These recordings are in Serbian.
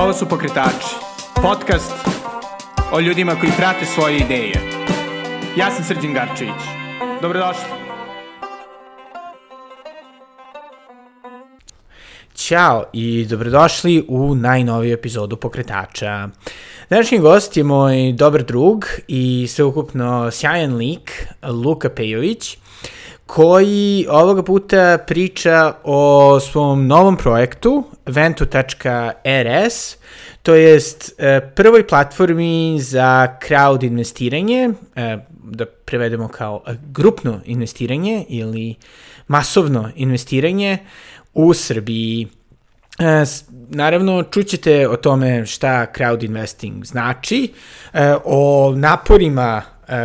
Ovo su Pokretači, podcast o ljudima koji prate svoje ideje. Ja sam Srđan Garčević. Dobrodošli. Ćao i dobrodošli u najnoviju epizodu Pokretača. Današnji gost je moj dobar drug i sveukupno sjajan lik, Luka Pejović, koji ovoga puta priča o svom novom projektu ventu.rs, to jest e, prvoj platformi za crowd investiranje, e, da prevedemo kao e, grupno investiranje ili masovno investiranje u Srbiji. Naravno, čućete o tome šta crowd investing znači, o naporima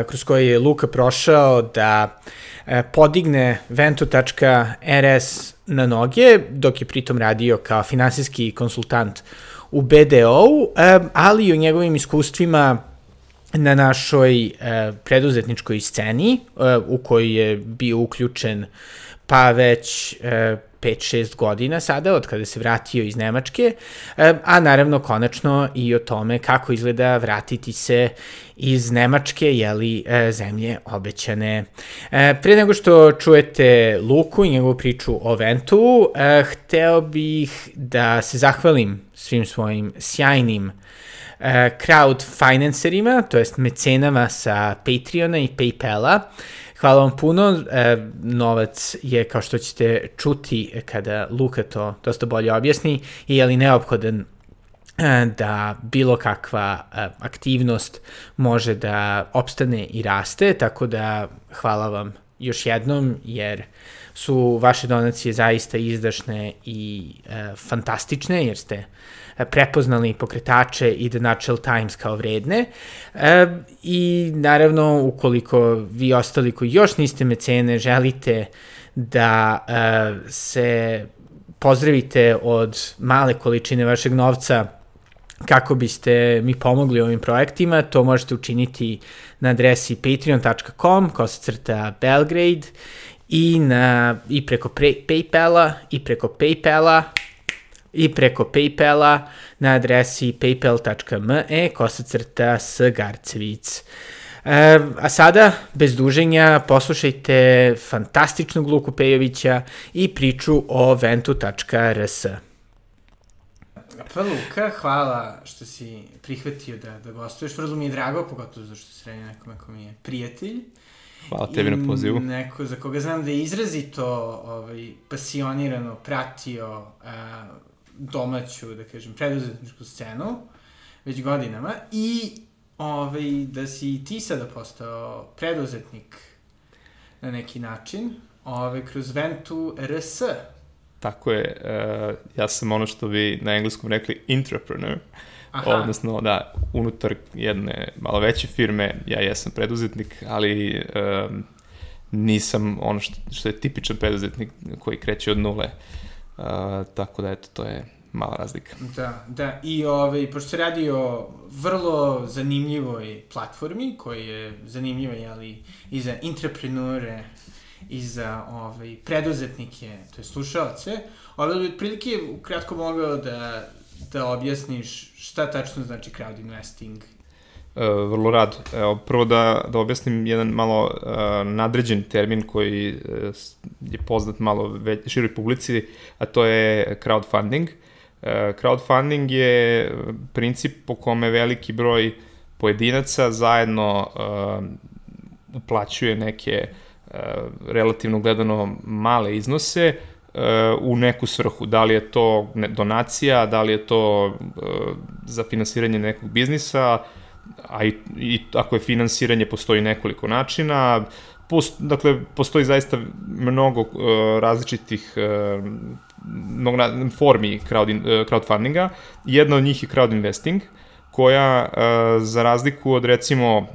kroz koje je Luka prošao da E, podigne Vento.rs na noge, dok je pritom radio kao finansijski konsultant u BDO-u, e, ali i o njegovim iskustvima na našoj e, preduzetničkoj sceni u kojoj je bio uključen pa već 5-6 godina sada, od kada se vratio iz Nemačke, a naravno konačno i o tome kako izgleda vratiti se iz Nemačke, jeli, e, zemlje obećane. E, pre nego što čujete Luku i njegovu priču o Ventu, e, hteo bih da se zahvalim svim svojim sjajnim crowd financerima, to jest mecenama sa Patreona i Paypala, Hvala vam puno. E, novac je, kao što ćete čuti kada Luka to dosta bolje objasni, i je li neophodan da bilo kakva e, aktivnost može da opstane i raste, tako da hvala vam još jednom, jer su vaše donacije zaista izdašne i e, fantastične, jer ste prepoznali pokretače i The Natural Times kao vredne. E, I naravno, ukoliko vi ostali koji još niste mecene, želite da e, se pozdravite od male količine vašeg novca kako biste mi pomogli ovim projektima, to možete učiniti na adresi patreon.com kosacrta Belgrade i, na, i preko pre, Paypala i preko Paypala i preko Paypala na adresi paypal.me kosacrta s Garcevic. E, a sada, bez duženja, poslušajte fantastičnog Luku Pejovića i priču o ventu.rs. Pa Luka, hvala što si prihvatio da, da gostuješ. Vrlo mi je drago, pogotovo zašto se radi nekome ko mi je prijatelj. Hvala tebi na pozivu. Neko za koga znam da je izrazito ovaj, pasionirano pratio a, domaću, da kažem, preduzetničku scenu već godinama i ovaj, da si ti sada postao preduzetnik na neki način ovaj, kroz Ventu RS. Tako je, uh, ja sam ono što bi na engleskom rekli intrapreneur, Aha. odnosno da, unutar jedne malo veće firme, ja jesam preduzetnik, ali um, nisam ono što, što je tipičan preduzetnik koji kreće od nule. Uh, tako da, eto, to je mala razlika. Da, da, i ovaj, pošto se radi o vrlo zanimljivoj platformi, koja je zanimljiva, jeli, i za intraprenure, i za ovaj, preduzetnike, to je slušalce, ovaj bi otprilike ukratko mogao da, da objasniš šta tačno znači crowd investing Uh, vrlo rad. Evo, prvo da, da objasnim jedan malo uh, nadređen termin koji uh, je poznat malo već, široj publici, a to je crowdfunding. Uh, crowdfunding je princip po kome veliki broj pojedinaca zajedno uh, uplaćuje neke uh, relativno gledano male iznose uh, u neku svrhu. Da li je to donacija, da li je to uh, za finansiranje nekog biznisa, a i, i ako je finansiranje, postoji nekoliko načina, Post, dakle, postoji zaista mnogo uh, različitih uh, mnogo formi crowd, uh, crowdfundinga. Jedna od njih je crowd investing, koja, uh, za razliku od, recimo, uh,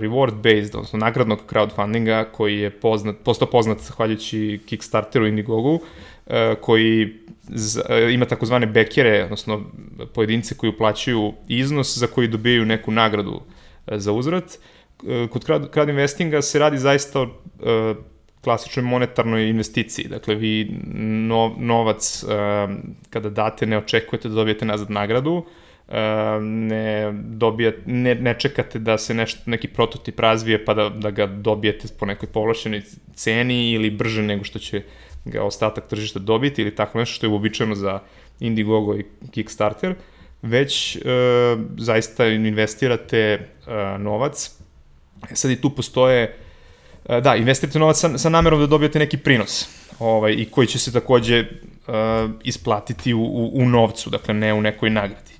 reward-based, odnosno nagradnog crowdfundinga, koji je poznat, postao poznat zahvaljujući Kickstarteru i Indiegogu, uh, koji ima takozvane bekere, odnosno pojedince koji uplaćuju iznos za koji dobijaju neku nagradu za uzvrat. Uh, kod crowd, investinga se radi zaista o klasičnoj monetarnoj investiciji. Dakle, vi no, novac kada date ne očekujete da dobijete nazad nagradu, ne, dobijate, ne, ne čekate da se nešto, neki prototip razvije pa da, da ga dobijete po nekoj povlašenoj ceni ili brže nego što će ga ostatak tržišta dobiti ili tako nešto što je uobičajeno za Indiegogo i Kickstarter, već e, zaista investirate e, novac. E, sad i tu postoje, e, da, investirate novac sa, sa namerom da dobijete neki prinos ovaj, i koji će se takođe e, isplatiti u, u, u novcu, dakle ne u nekoj nagradi.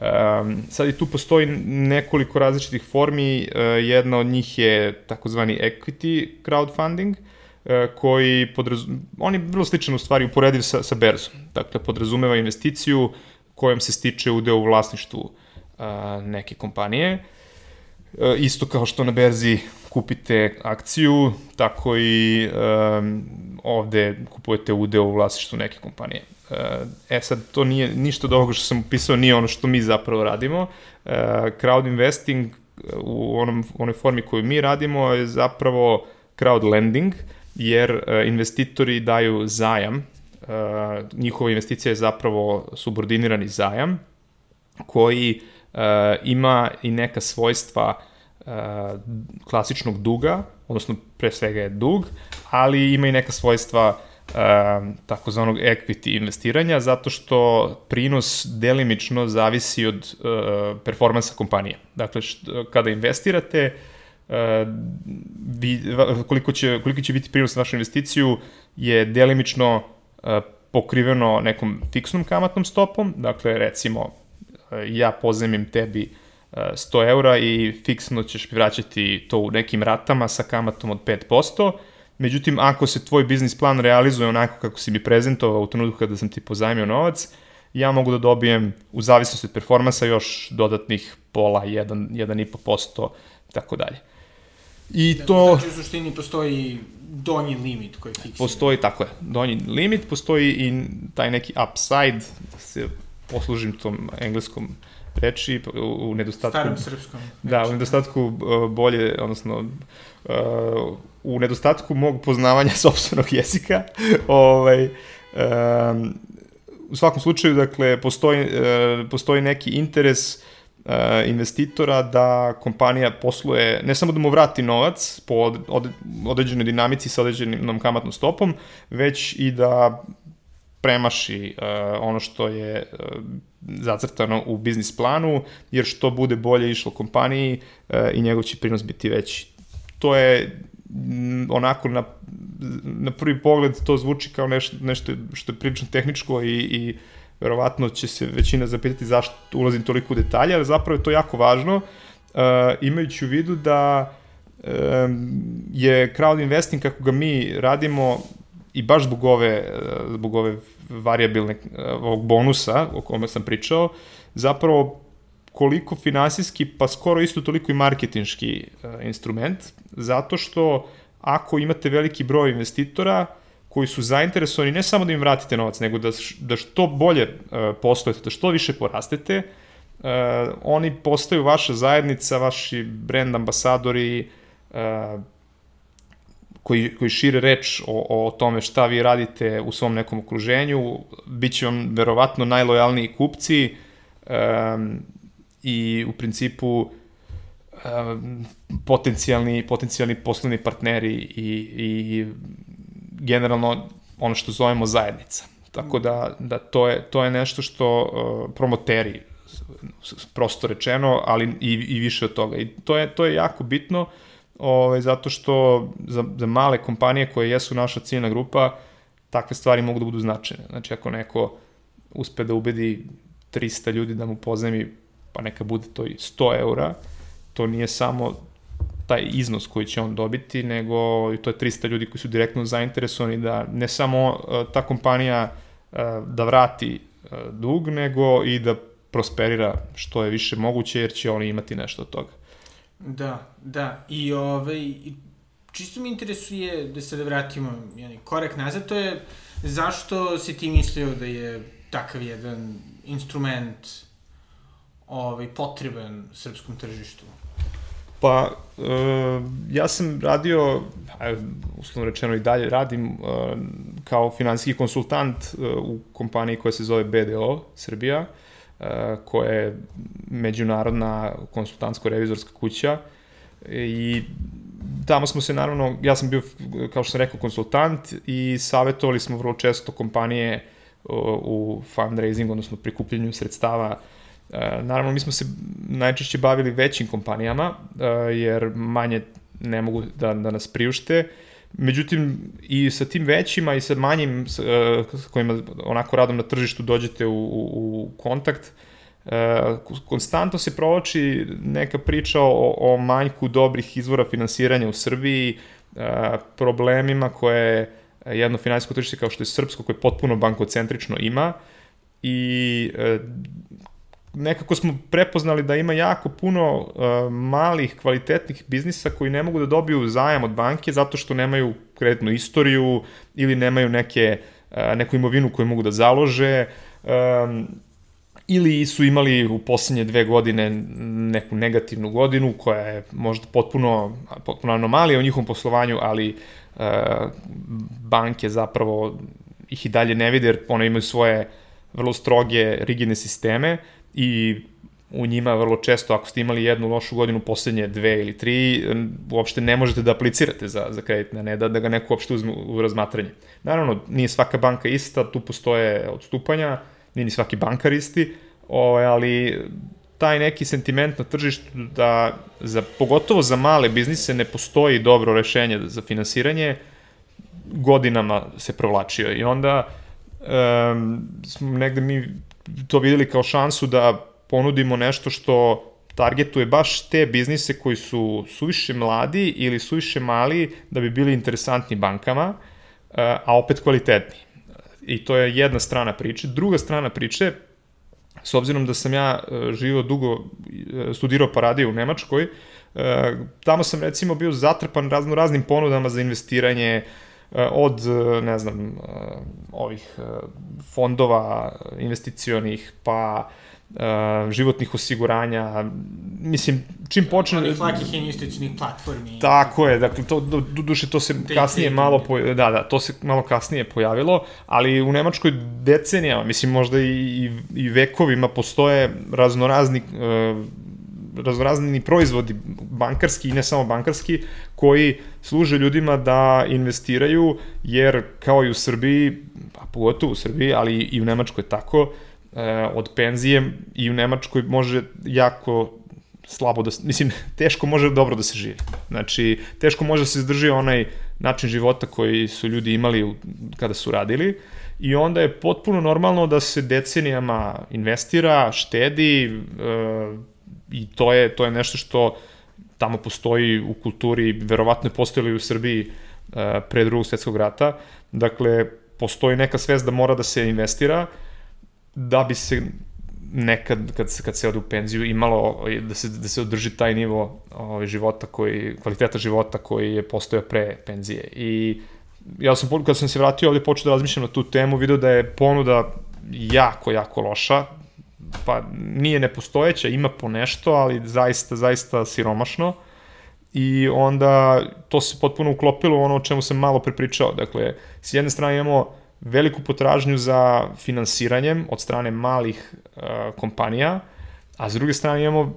Um, sad i tu postoji nekoliko različitih formi, uh, jedna od njih je takozvani equity crowdfunding, uh, koji podrazumeva, on je vrlo sličan u stvari uporediv sa, sa berzom. Dakle, podrazumeva investiciju kojom se stiče udeo u vlasništvu uh, neke kompanije. Uh, isto kao što na berzi kupite akciju, tako i um, ovde kupujete udeo u vlasništvu neke kompanije. E sad, to nije ništa od ovoga što sam upisao, nije ono što mi zapravo radimo. E, crowd investing u onom, onoj formi koju mi radimo je zapravo crowd lending, jer e, investitori daju zajam, e, njihova investicija je zapravo subordinirani zajam, koji ima i neka svojstva klasičnog duga, odnosno pre svega je dug, ali ima i neka svojstva takozvanog equity investiranja, zato što prinos delimično zavisi od uh, performansa kompanije. Dakle, što, kada investirate, uh, vi, koliko, će, koliko će biti prinos na vašu investiciju je delimično uh, pokriveno nekom fiksnom kamatnom stopom, dakle, recimo, ja pozemim tebi 100 eura i fiksno ćeš vraćati to u nekim ratama sa kamatom od 5%, Međutim, ako se tvoj biznis plan realizuje onako kako si mi prezentovao u trenutku kada sam ti pozajmio novac, ja mogu da dobijem u zavisnosti od performansa još dodatnih pola, 1, 1,5%, tako dalje. I da, to... Znači, u suštini postoji donji limit koji je fiksiran. Postoji, tako je, donji limit, postoji i taj neki upside, da se poslužim tom engleskom reči u nedostatku... Starom srpskom. Da, u nedostatku uh, bolje, odnosno uh, u nedostatku mog poznavanja sobstvenog jezika, ovaj, um, u svakom slučaju, dakle, postoji, uh, postoji neki interes uh, investitora da kompanija posluje, ne samo da mu vrati novac po od, od, određenoj dinamici sa određenom kamatnom stopom, već i da premaši uh, ono što je uh, zacrtano u biznis planu, jer što bude bolje išlo kompaniji uh, i njegov će prinos biti veći. To je onako na, na prvi pogled to zvuči kao nešto, nešto što je prilično tehničko i, i verovatno će se većina zapitati zašto ulazim toliko u detalje, ali zapravo je to jako važno, uh, imajući u vidu da um, je crowd investing kako ga mi radimo i baš zbog ove, zbog ove variabilne, ovog bonusa o kome sam pričao, zapravo koliko finansijski, pa skoro isto toliko i marketinški uh, instrument, zato što ako imate veliki broj investitora koji su zainteresovani ne samo da im vratite novac, nego da, da što bolje uh, da što više porastete, uh, oni postaju vaša zajednica, vaši brand ambasadori, koji, koji šire reč o, o tome šta vi radite u svom nekom okruženju, bit će vam verovatno najlojalniji kupci. Um, i u principu um, potencijalni, potencijalni poslovni partneri i, i generalno ono što zovemo zajednica. Tako da, da to, je, to je nešto što uh, promoteri prosto rečeno, ali i, i više od toga. I to je, to je jako bitno ovaj, zato što za, za male kompanije koje jesu naša ciljna grupa, takve stvari mogu da budu značajne. Znači, ako neko uspe da ubedi 300 ljudi da mu pozemi, pa neka bude to i 100 eura, to nije samo taj iznos koji će on dobiti, nego to je 300 ljudi koji su direktno zainteresovani da ne samo uh, ta kompanija uh, da vrati uh, dug, nego i da prosperira što je više moguće, jer će oni imati nešto od toga. Da, da. I ovaj, čisto mi interesuje da se da vratimo jedan korak nazad, to je zašto si ti mislio da je takav jedan instrument ovaj, potreban srpskom tržištu? Pa, uh, ja sam radio, uslovno rečeno i dalje radim uh, kao finansijski konsultant uh, u kompaniji koja se zove BDO Srbija, uh, koja je međunarodna konsultantsko-revizorska kuća i tamo smo se naravno, ja sam bio, kao što sam rekao, konsultant i savjetovali smo vrlo često kompanije u fundraising, odnosno prikupljenju sredstava uh, E, naravno, mi smo se najčešće bavili većim kompanijama, e, jer manje ne mogu da, da nas priušte. Međutim, i sa tim većima i sa manjim sa e, kojima onako radom na tržištu dođete u, u, u kontakt, konstantno se provlači neka priča o, o manjku dobrih izvora finansiranja u Srbiji, problemima koje jedno finansijsko tržište kao što je srpsko, koje potpuno bankocentrično ima i nekako smo prepoznali da ima jako puno uh, malih, kvalitetnih biznisa koji ne mogu da dobiju zajam od banke zato što nemaju kreditnu istoriju ili nemaju neke, uh, neku imovinu koju mogu da založe. Um, ili su imali u poslednje dve godine neku negativnu godinu koja je možda potpuno, potpuno anomalija u njihovom poslovanju, ali uh, banke zapravo ih i dalje ne vide jer one imaju svoje vrlo stroge, rigidne sisteme i u njima vrlo često, ako ste imali jednu lošu godinu poslednje dve ili tri, uopšte ne možete da aplicirate za, za kredit, ne da, da ga neko uopšte uzme u razmatranje. Naravno, nije svaka banka ista, tu postoje odstupanja, nije ni svaki bankar isti, ovaj, ali taj neki sentiment na tržištu da za, pogotovo za male biznise ne postoji dobro rešenje za finansiranje, godinama se provlačio i onda um, smo negde mi to videli kao šansu da ponudimo nešto što targetuje baš te biznise koji su suviše mladi ili suviše mali da bi bili interesantni bankama, eh, a opet kvalitetni. I to je jedna strana priče. Druga strana priče, s obzirom da sam ja eh, živio dugo, eh, studirao paradiju u Nemačkoj, tamo sam recimo bio zatrpan razno raznim ponudama za investiranje, od, eh, ne znam, eh, ovih fondova investicionih, pa životnih osiguranja, mislim, čim počne... Onih lakih investicionih platformi. Tako je, dakle, to, do, do duše to se te, kasnije te, malo, po, da, da, to se malo kasnije pojavilo, ali u Nemačkoj decenijama, mislim, možda i, i, i vekovima postoje raznorazni uh, raznorazni proizvodi bankarski i ne samo bankarski koji služe ljudima da investiraju jer kao i u Srbiji, a pogotovo u Srbiji, ali i u Nemačkoj tako, eh, od penzije i u Nemačkoj može jako slabo da, mislim, teško može dobro da se živi. Znači, teško može da se izdrži onaj način života koji su ljudi imali kada su radili i onda je potpuno normalno da se decenijama investira, štedi, e, i to je, to je nešto što tamo postoji u kulturi, verovatno je postojilo i u Srbiji uh, pre drugog svetskog rata. Dakle, postoji neka svest da mora da se investira da bi se nekad kad se kad se ode u penziju imalo da se da se održi taj nivo ovaj života koji kvaliteta života koji je postojao pre penzije i ja sam kad sam se vratio ovde počeo da razmišljam na tu temu video da je ponuda jako jako loša pa nije nepostojeća, ima po nešto, ali zaista, zaista siromašno. I onda to se potpuno uklopilo u ono o čemu sam malo prepričao. Dakle, s jedne strane imamo veliku potražnju za finansiranjem od strane malih uh, kompanija, a s druge strane imamo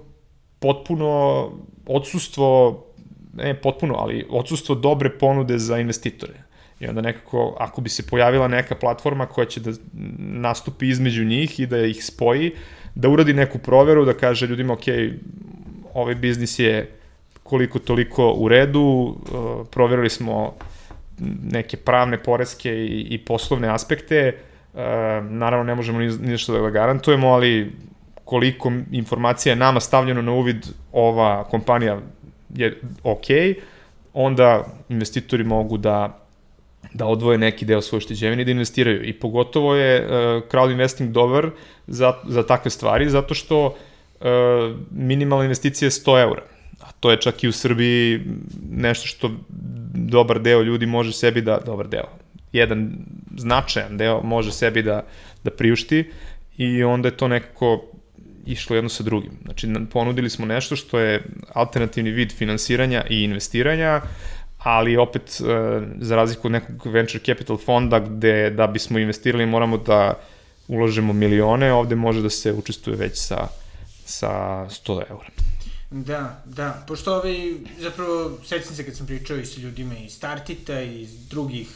potpuno odsustvo, ne potpuno, ali odsustvo dobre ponude za investitore. I onda nekako, ako bi se pojavila neka platforma koja će da nastupi između njih i da ih spoji, da uradi neku proveru, da kaže ljudima, ok, ovaj biznis je koliko toliko u redu, uh, proverili smo neke pravne, poreske i, i poslovne aspekte, uh, naravno ne možemo ni, da ga garantujemo, ali koliko informacija je nama stavljeno na uvid ova kompanija je ok, onda investitori mogu da da odvoje neki deo svoje šteđevine i da investiraju. I pogotovo je uh, crowd investing dobar za, za takve stvari, zato što uh, minimalna investicija je 100 eura. A to je čak i u Srbiji nešto što dobar deo ljudi može sebi da, dobar deo, jedan značajan deo može sebi da, da priušti i onda je to nekako išlo jedno sa drugim. Znači, ponudili smo nešto što je alternativni vid finansiranja i investiranja, ali opet, e, za razliku od nekog venture capital fonda gde da bismo investirali moramo da uložemo milione, ovde može da se učestvuje već sa, sa 100 eura. Da, da, pošto ovaj, zapravo, sećam se kad sam pričao i sa ljudima iz Startita i iz drugih,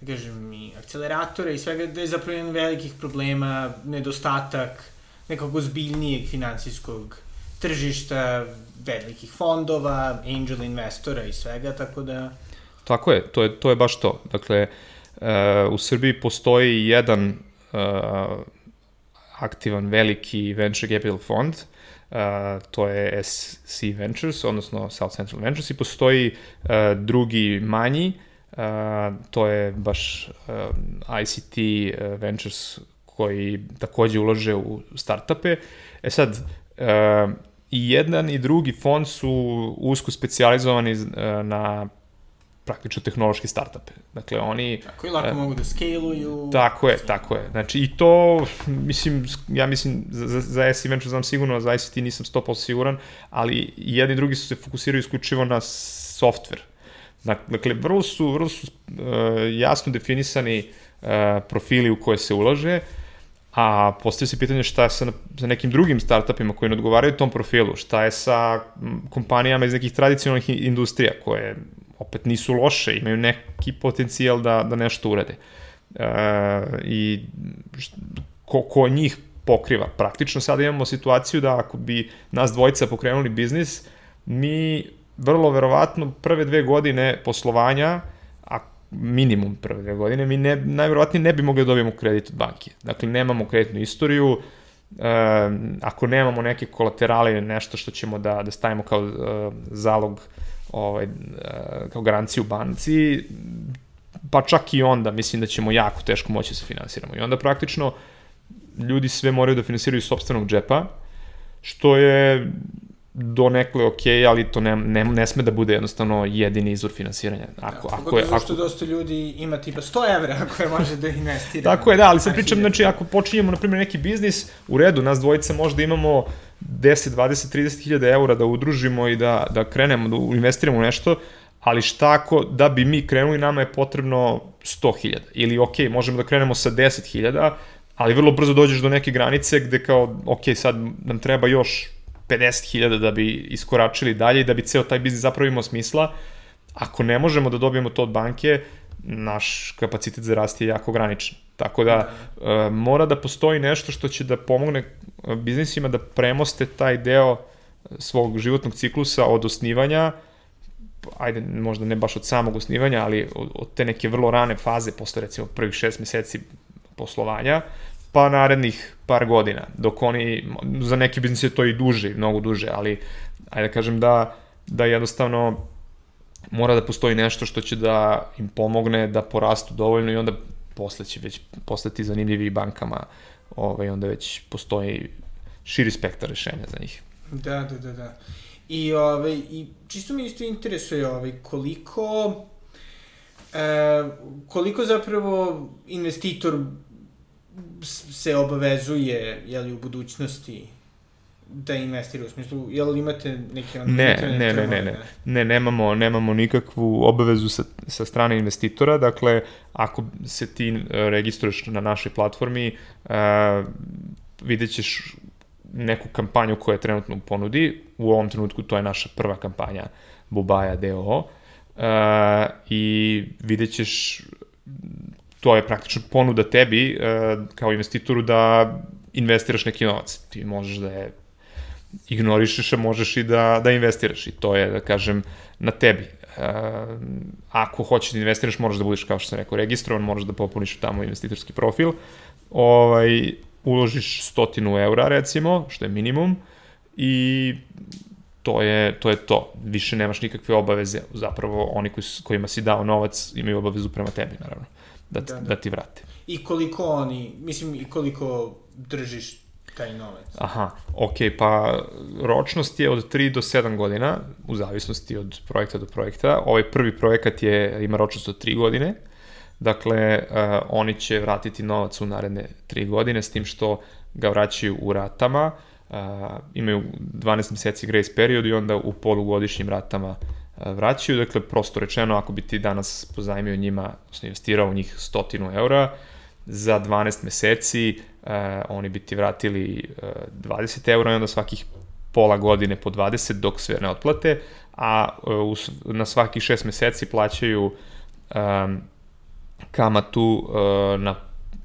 da kažem, i akceleratora i svega, da je zapravo jedan velikih problema, nedostatak nekog ozbiljnijeg finansijskog tržišta, velikih fondova, angel investora i svega, tako da... Tako je, to je, to je baš to. Dakle, uh, u Srbiji postoji jedan uh, aktivan veliki venture capital fond, uh, to je SC Ventures, odnosno South Central Ventures, i postoji uh, drugi manji, uh, to je baš uh, ICT uh, Ventures koji takođe ulože u startupe. E sad, uh, i jedan i drugi fond su usko specializovani uh, na praktično tehnološki startupe. Dakle, oni... Tako i lako uh, mogu da scaluju. Tako je, tako je. Znači, i to, mislim, ja mislim, za, za SI Venture znam sigurno, za ICT nisam 100% siguran, ali jedni i drugi su se fokusiraju isključivo na software. Dakle, vrlo su, vrlo su uh, jasno definisani uh, profili u koje se ulaže, uh, A postoje se pitanje šta je sa, sa nekim drugim startupima koji ne odgovaraju tom profilu, šta je sa kompanijama iz nekih tradicionalnih industrija koje opet nisu loše, imaju neki potencijal da, da nešto urade. E, I ko, ko njih pokriva? Praktično sada imamo situaciju da ako bi nas dvojica pokrenuli biznis, mi vrlo verovatno prve dve godine poslovanja minimum prve dve godine, mi ne, najverovatnije ne bi mogli da dobijemo kredit od banke. Dakle, nemamo kreditnu istoriju, e, ako nemamo neke kolaterale ili nešto što ćemo da, da stavimo kao e, zalog, ovaj, e, kao garanciju banci, pa čak i onda mislim da ćemo jako teško moći da se finansiramo. I onda praktično ljudi sve moraju da finansiraju iz sobstvenog džepa, što je do nekle ok, ali to ne, ne, ne sme da bude jednostavno jedini izvor finansiranja. Ako, da, ako je, ako... dosta ljudi ima tipa 100 evra koje može da investira. Tako je, da, ali sad pričam, znači ako počinjemo, na primjer, neki biznis, u redu, nas dvojica možda imamo 10, 20, 30 hiljada eura da udružimo i da, da krenemo, da investiramo u nešto, ali šta ako da bi mi krenuli, nama je potrebno 100.000 ili ok, možemo da krenemo sa 10.000, ali vrlo brzo dođeš do neke granice gde kao, ok, sad nam treba još 50.000 da bi iskoračili dalje i da bi ceo taj biznis zapravo imao smisla. Ako ne možemo da dobijemo to od banke, naš kapacitet za rast je jako ograničen. Tako da e, mora da postoji nešto što će da pomogne e, biznisima da premoste taj deo svog životnog ciklusa od osnivanja, ajde, možda ne baš od samog osnivanja, ali od, od te neke vrlo rane faze, posle recimo prvih šest meseci poslovanja, pa narednih par godina, dok oni, za neki biznis je to i duže, mnogo duže, ali ajde da kažem da, da jednostavno mora da postoji nešto što će da im pomogne da porastu dovoljno i onda posle će već postati zanimljivi bankama, ovaj, onda već postoji širi spektar rešenja za njih. Da, da, da, da. I, ovaj, i čisto mi isto interesuje ovaj, koliko e, koliko zapravo investitor se obavezuje jeli, u budućnosti da investira u smislu, jel imate neke... On, ne, neke ne, ne, ne, ne, ne, nemamo, nemamo nikakvu obavezu sa, sa strane investitora, dakle, ako se ti e, registruješ na našoj platformi, uh, vidjet ćeš neku kampanju koja je trenutno u ponudi, u ovom trenutku to je naša prva kampanja Bubaja DOO, uh, i vidjet ćeš to je praktično ponuda tebi e, kao investitoru da investiraš neki novac. Ti možeš da je ignorišeš, a možeš i da, da investiraš. I to je, da kažem, na tebi. E, ako hoćeš da investiraš, moraš da budeš, kao što sam rekao, registrovan, moraš da popuniš tamo investitorski profil. Ovaj, uložiš stotinu eura, recimo, što je minimum, i to je, to je to. Više nemaš nikakve obaveze. Zapravo, oni koji, kojima si dao novac imaju obavezu prema tebi, naravno da, da, da. da ti vrate. I koliko oni, mislim, i koliko držiš taj novac? Aha, ok, pa ročnost je od 3 do 7 godina, u zavisnosti od projekta do projekta. Ovaj prvi projekat je, ima ročnost od 3 godine, dakle, uh, oni će vratiti novac u naredne 3 godine, s tim što ga vraćaju u ratama, uh, imaju 12 meseci grace period i onda u polugodišnjim ratama vraćaju. Dakle, prosto rečeno, ako bi ti danas pozajmio njima, odnosno investirao u njih stotinu eura, za 12 meseci uh, oni bi ti vratili uh, 20 eura i onda svakih pola godine po 20 dok sve ne otplate, a uh, na svakih 6 meseci plaćaju um, kamatu uh, na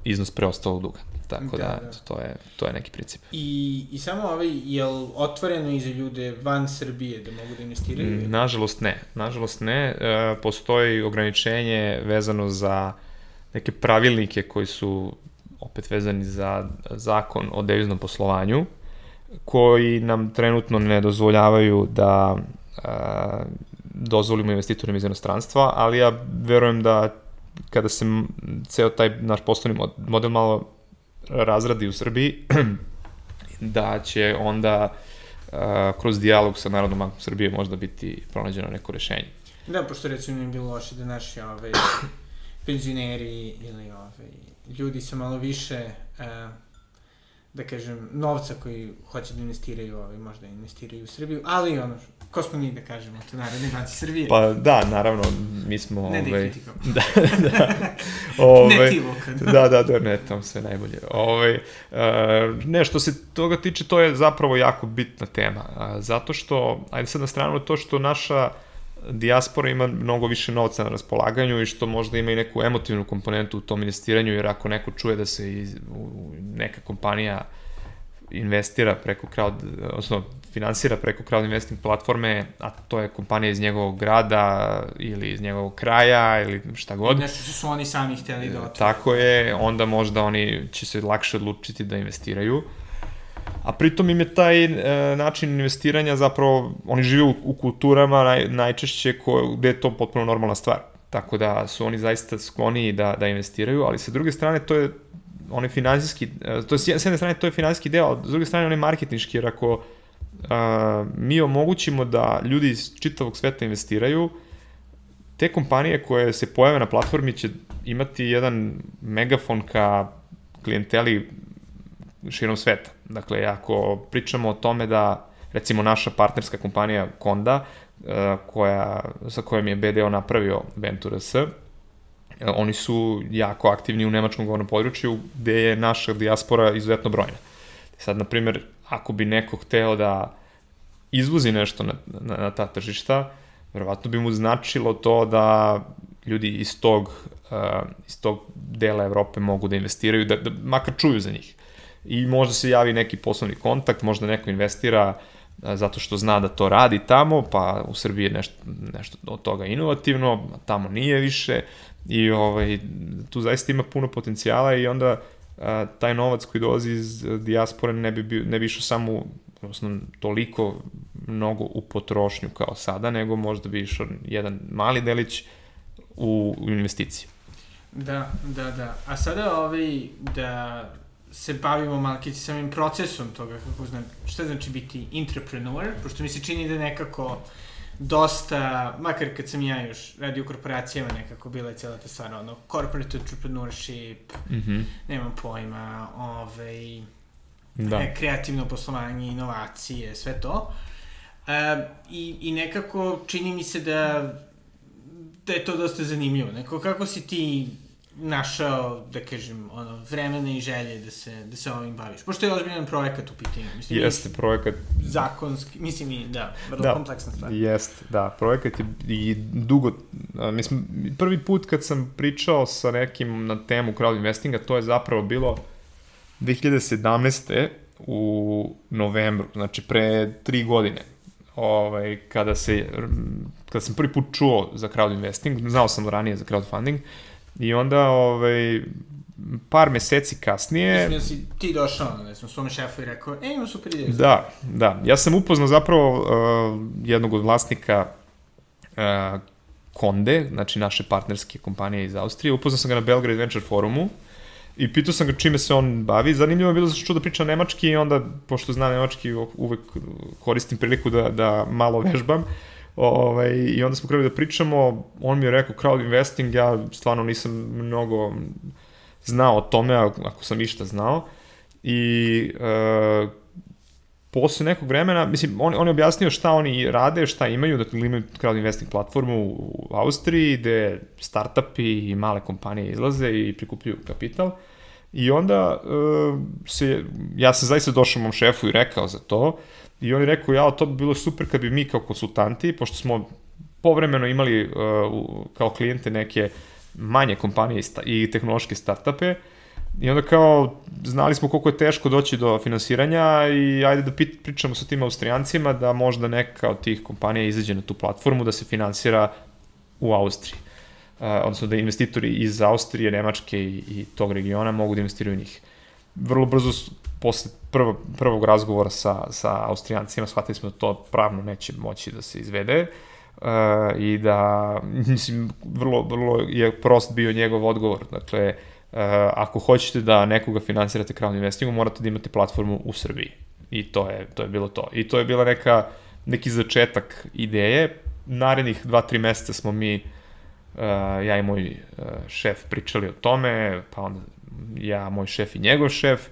iznos preostalog duga. Tako da, da, da. To, je, to je neki princip. I, I samo ovaj, je li otvoreno i za ljude van Srbije da mogu da investiraju? Mm, nažalost ne. Nažalost ne. E, postoji ograničenje vezano za neke pravilnike koji su opet vezani za zakon o deviznom poslovanju, koji nam trenutno ne dozvoljavaju da a, dozvolimo investitorima iz inostranstva, ali ja verujem da kada se ceo taj naš poslovni model malo razradi u Srbiji, da će onda uh, kroz dijalog sa Narodnom bankom Srbije možda biti pronađeno neko rešenje. Da, pošto recimo nije bilo loše da naši ove, penzioneri ili ove, ljudi sa malo više uh, da kažem, novca koji hoće da investiraju, ovaj, možda investiraju u Srbiju, ali ono, ko smo mi da kažemo, to Narodne banci Srbije. Pa da, naravno, mi smo... Ne ovaj, da da, da. Ovaj, ne ti Luka. Da, da, da, ne, tamo sve najbolje. Ovaj, uh, ne, što se toga tiče, to je zapravo jako bitna tema, zato što, ajde sad na stranu to što naša dijaspora ima mnogo više novca na raspolaganju i što možda ima i neku emotivnu komponentu u tom investiranju, jer ako neko čuje da se iz, u, neka kompanija investira preko crowd, odnosno finansira preko crowd investing platforme, a to je kompanija iz njegovog grada ili iz njegovog kraja ili šta god. Nešto što su oni sami hteli da otvore. Tako je, onda možda oni će se lakše odlučiti da investiraju. A pritom im je taj e, način investiranja zapravo, oni žive u, u kulturama naj, najčešće ko, gde je to potpuno normalna stvar. Tako da su oni zaista skloni da, da investiraju, ali sa druge strane to je onaj finansijski, e, to je s jedne strane to je finansijski deo, a s druge strane onaj marketinški, jer ako a, mi omogućimo da ljudi iz čitavog sveta investiraju, te kompanije koje se pojave na platformi će imati jedan megafon ka klijenteli širom sveta. Dakle, ako pričamo o tome da, recimo, naša partnerska kompanija Konda, e, koja, sa kojom je BDO napravio Ventura S, e, oni su jako aktivni u nemačkom govornom području, gde je naša dijaspora izuzetno brojna. Sad, na primjer, ako bi neko hteo da izvozi nešto na, na, na ta tržišta, verovatno bi mu značilo to da ljudi iz tog, uh, iz tog dela Evrope mogu da investiraju, da, da makar čuju za njih. I možda se javi neki poslovni kontakt, možda neko investira uh, zato što zna da to radi tamo, pa u Srbiji je nešto, nešto od toga inovativno, tamo nije više i ovaj, tu zaista ima puno potencijala i onda a, taj novac koji dolazi iz dijaspore ne bi, bio, ne bi išao samo odnosno, toliko mnogo u potrošnju kao sada, nego možda bi išao jedan mali delić u, u investiciju. Da, da, da. A sada ovaj, da se bavimo malo samim procesom toga, kako znam, šta znači biti entrepreneur, pošto mi se čini da nekako dosta, makar kad sam ja još radio u korporacijama nekako bila je cijela ta stvar, ono, corporate entrepreneurship, mm -hmm. nemam pojma, ovaj, da. E, kreativno poslovanje, inovacije, sve to. E, i, I nekako čini mi se da, da je to dosta zanimljivo. Neko, kako si ti našao, da kažem, ono, vremena i želje da se, da se ovim baviš? Pošto je ozbiljan projekat u pitanju. Mislim, jeste projekat. Zakonski, mislim i, da, vrlo da, kompleksna stvar. Jeste, da, projekat je i dugo, mislim, prvi put kad sam pričao sa nekim na temu crowd investinga, to je zapravo bilo 2017. u novembru, znači pre tri godine, ovaj, kada, se, kada sam prvi put čuo za crowd investing, znao sam ranije za crowdfunding, I onda, ovaj, par meseci kasnije... Mislim da si ti došao, ne znam, svome šefu i rekao, e, imam super ideju. Da, da. Ja sam upoznao zapravo uh, jednog od vlasnika uh, Konde, znači naše partnerske kompanije iz Austrije. Upoznao sam ga na Belgrade Venture forumu i pitao sam ga čime se on bavi. Zanimljivo je bilo zašto da priča nemački i onda, pošto znam nemački, uvek koristim priliku da, da malo vežbam. Uh, Ovaj, I onda smo krenuli da pričamo, on mi je rekao crowd investing, ja stvarno nisam mnogo znao o tome, ako sam išta znao. I uh, posle nekog vremena, mislim, on, on je objasnio šta oni rade, šta imaju, dakle imaju crowd investing platformu u Austriji, gde startupi i male kompanije izlaze i prikupljaju kapital. I onda uh, se, ja sam zaista došao mom šefu i rekao za to, i on je rekao, ja, to bi bilo super kad bi mi kao konsultanti, pošto smo povremeno imali uh, kao klijente neke manje kompanije i tehnološke startupe, I onda kao, znali smo koliko je teško doći do finansiranja i ajde da pričamo sa tim Austrijancima da možda neka od tih kompanija izađe na tu platformu da se finansira u Austriji. Uh, odnosno da investitori iz Austrije, Nemačke i, i tog regiona mogu da investiraju u njih. Vrlo brzo posle prvo, prvog razgovora sa, sa Austrijancima shvatili smo da to pravno neće moći da se izvede uh, i da, mislim, vrlo, vrlo je prost bio njegov odgovor. Dakle, uh, Uh, ako hoćete da nekoga finansirate crowd investingom, morate da imate platformu u Srbiji. I to je, to je bilo to. I to je bila neka, neki začetak ideje. Narednih 2-3 meseca smo mi, uh, ja i moj uh, šef pričali o tome, pa onda ja, moj šef i njegov šef,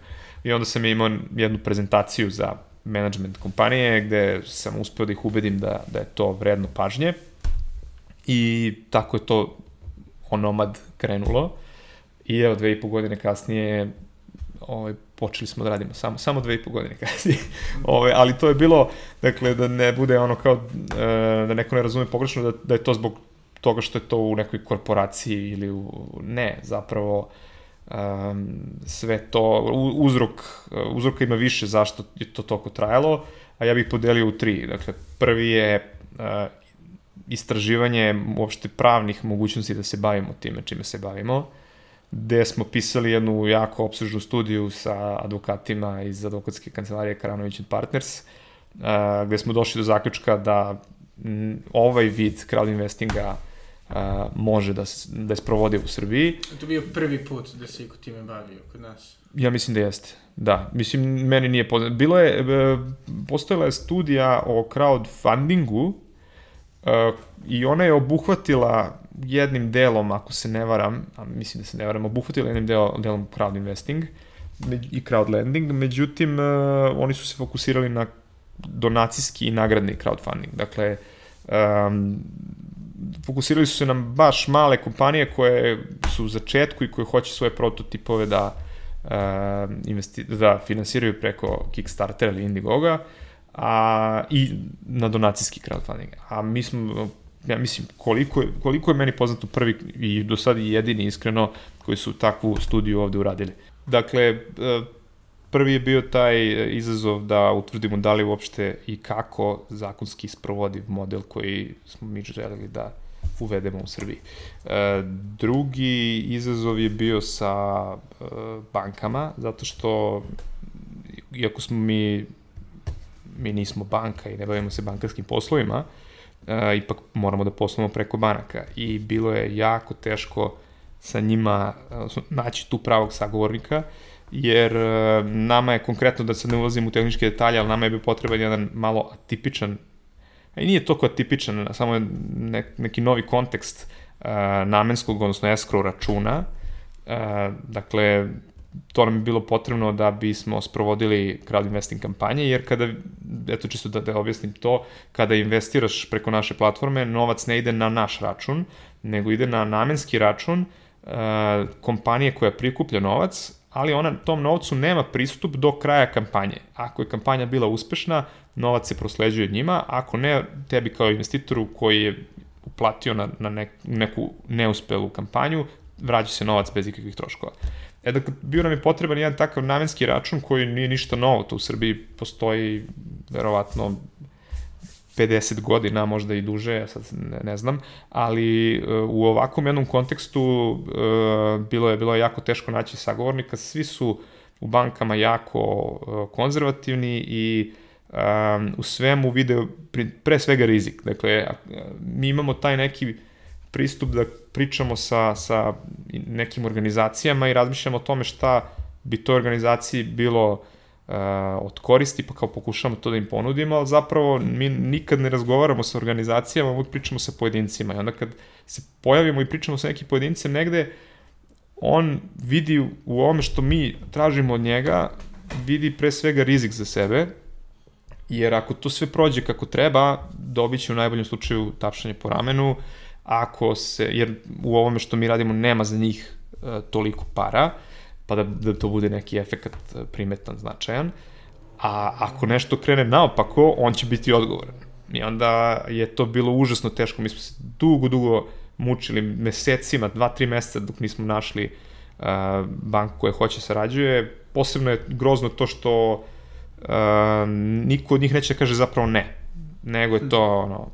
i onda sam imao jednu prezentaciju za management kompanije gde sam uspeo da ih ubedim da, da je to vredno pažnje i tako je to onomad krenulo I evo, dve i po godine kasnije ovaj, počeli smo da radimo samo, samo dve i po godine kasnije. ovaj, ali to je bilo, dakle, da ne bude ono kao, e, da neko ne razume pogrešno, da, da je to zbog toga što je to u nekoj korporaciji ili u, ne, zapravo um, sve to, uzrok, uzroka ima više zašto je to toliko trajalo, a ja bih podelio u tri. Dakle, prvi je uh, istraživanje uopšte pravnih mogućnosti da se bavimo time čime se bavimo gde smo pisali jednu jako obsežnu studiju sa advokatima iz advokatske kancelarije Karanović Partners, gde smo došli do zaključka da ovaj vid crowd investinga može da, da je sprovodi u Srbiji. To bio prvi put da se iko time bavio kod nas. Ja mislim da jeste. Da, mislim, meni nije poznato. Bilo je, e, postojala je studija o crowdfundingu uh, i ona je obuhvatila jednim delom, ako se ne varam, a mislim da se ne varam, obuhvatili jednim delom, delom crowd investing i crowd lending, međutim, uh, oni su se fokusirali na donacijski i nagradni crowdfunding. Dakle, um, fokusirali su se na baš male kompanije koje su u začetku i koje hoće svoje prototipove da, uh, da finansiraju preko Kickstartera ili Indiegoga, a, i na donacijski crowdfunding. A mi smo ja mislim, koliko je, koliko je meni poznato prvi i do sada i jedini iskreno koji su takvu studiju ovde uradili. Dakle, e, prvi je bio taj izazov da utvrdimo da li uopšte i kako zakonski sprovodiv model koji smo mi želeli da uvedemo u Srbiji. E, drugi izazov je bio sa e, bankama, zato što iako smo mi mi nismo banka i ne bavimo se bankarskim poslovima, ipak moramo da poslujemo preko banaka i bilo je jako teško sa njima naći tu pravog sagovornika, jer uh, nama je konkretno, da se ne ulazim u tehničke detalje, ali nama je bio potreban jedan malo atipičan, a i nije toliko atipičan, samo je ne, neki novi kontekst uh, namenskog, odnosno escrow računa, uh, dakle, to nam je bilo potrebno da bismo sprovodili crowd investing kampanje, jer kada, eto čisto da, da objasnim to, kada investiraš preko naše platforme, novac ne ide na naš račun, nego ide na namenski račun uh, kompanije koja prikuplja novac, ali ona tom novcu nema pristup do kraja kampanje. Ako je kampanja bila uspešna, novac se prosleđuje njima, ako ne, tebi kao investitoru koji je uplatio na, na nek, neku neuspelu kampanju, vraća se novac bez ikakvih troškova. E, dakle, bio nam je potreban jedan takav namenski račun koji nije ništa novo, to u Srbiji postoji verovatno 50 godina, možda i duže, ja sad ne, ne znam, ali uh, u ovakvom jednom kontekstu uh, bilo je bilo je jako teško naći sagovornika, svi su u bankama jako uh, konzervativni i u svemu vide pre svega rizik. Dakle, mi imamo taj neki pristup da pričamo sa, sa nekim organizacijama i razmišljamo o tome šta bi toj organizaciji bilo uh, od koristi, pa kao pokušamo to da im ponudimo, ali zapravo mi nikad ne razgovaramo sa organizacijama, uvijek pričamo sa pojedincima. I onda kad se pojavimo i pričamo sa nekim pojedincem negde, on vidi u ovome što mi tražimo od njega, vidi pre svega rizik za sebe Jer ako to sve prođe kako treba, dobit će u najboljem slučaju tapšanje po ramenu, ako se, jer u ovome što mi radimo nema za njih e, toliko para, pa da, da to bude neki efekt e, primetan, značajan, a ako nešto krene naopako, on će biti odgovoran. I onda je to bilo užasno teško, mi smo se dugo, dugo mučili mesecima, dva, tri meseca dok nismo našli uh, banku koja hoće sarađuje. Posebno je grozno to što uh, niko od njih neće da kaže zapravo ne, nego je to ono,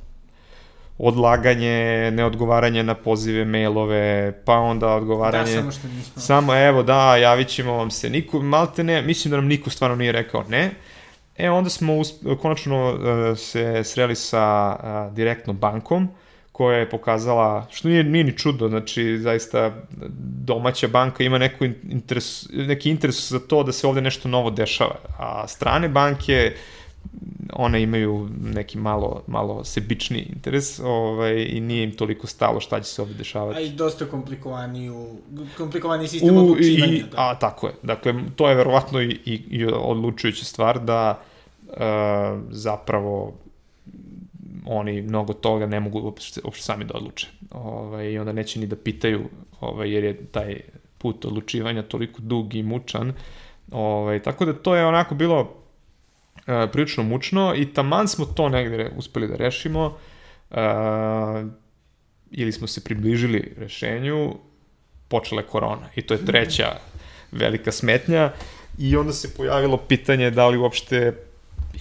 odlaganje, neodgovaranje na pozive, mailove, pa onda odgovaranje... Da, samo što nismo. Samo, evo, da, javit ćemo vam se. Niko, malte ne, mislim da nam niko stvarno nije rekao ne. E, onda smo us, konačno uh, se sreli sa uh, direktnom bankom, koja je pokazala, što nije, nije ni čudno, znači zaista domaća banka ima neku interes, neki interes za to da se ovde nešto novo dešava, a strane banke one imaju neki malo, malo sebični interes ovaj, i nije im toliko stalo šta će se ovde dešavati. A i dosta komplikovaniju, komplikovani sistem U, odlučivanja. I, da. A, tako je. Dakle, to je verovatno i, i, i odlučujuća stvar da uh, zapravo oni mnogo toga ne mogu uopšte, uopšte sami da odluče. Ovaj, I onda neće ni da pitaju, ovaj, jer je taj put odlučivanja toliko dug i mučan. Ovaj, tako da to je onako bilo e, prilično mučno i taman smo to negde uspeli da rešimo e, ili smo se približili rešenju, počela je korona i to je treća velika smetnja i onda se pojavilo pitanje da li uopšte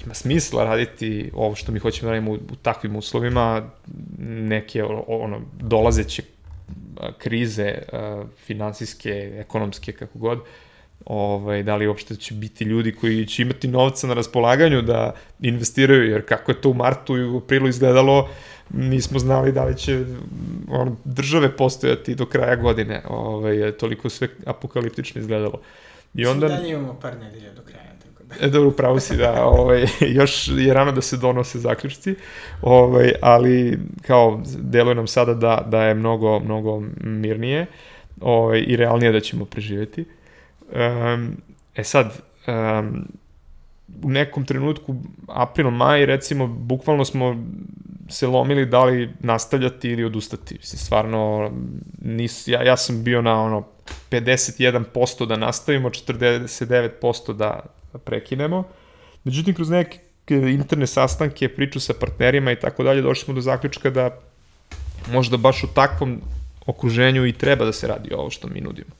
ima smisla raditi ovo što mi hoćemo da radimo u, u takvim uslovima, neke ono, dolazeće krize finansijske, ekonomske, kako god, ovaj, da li uopšte će biti ljudi koji će imati novca na raspolaganju da investiraju, jer kako je to u martu i u aprilu izgledalo, nismo znali da li će on, države postojati do kraja godine, ovaj, toliko sve apokaliptično izgledalo. I onda... Svi dalje imamo par nedelja do kraja. E, dobro, pravo si da, ovaj, još je rano da se donose zaključci, ovaj, ali kao deluje nam sada da, da je mnogo, mnogo mirnije ovaj, i realnije da ćemo preživeti. Um, e sad, um, u nekom trenutku, april, maj, recimo, bukvalno smo se lomili da li nastavljati ili odustati. Mislim, stvarno, nis, ja, ja sam bio na ono 51% da nastavimo, 49% da, prekinemo. Međutim, kroz neke interne sastanke, priču sa partnerima i tako dalje, došli smo do zaključka da možda baš u takvom okruženju i treba da se radi ovo što mi nudimo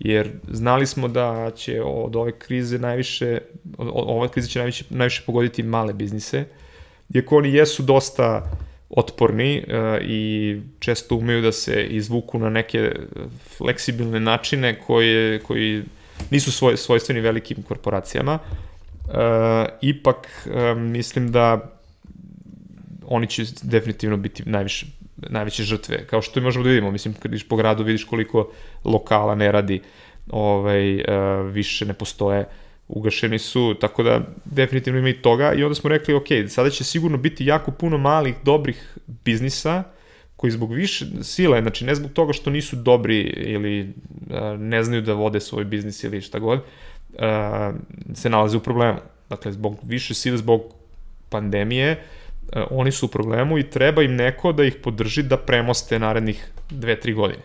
jer znali smo da će od ove krize najviše, ova kriza će najviše, najviše pogoditi male biznise, iako oni jesu dosta otporni uh, i često umeju da se izvuku na neke fleksibilne načine koje, koji nisu svoj, svojstveni velikim korporacijama. Uh, ipak uh, mislim da oni će definitivno biti najviše najveće žrtve, kao što možemo da vidimo, mislim, kad vidiš po gradu, vidiš koliko lokala ne radi, ovaj, uh, više ne postoje, ugašeni su, tako da definitivno ima i toga. I onda smo rekli, ok, sada će sigurno biti jako puno malih, dobrih biznisa, koji zbog više sile, znači ne zbog toga što nisu dobri ili uh, ne znaju da vode svoj biznis ili šta god, uh, se nalaze u problemu. Dakle, zbog više sile, zbog pandemije, uh, E, oni su u problemu i treba im neko da ih podrži da premoste narednih 2-3 godine.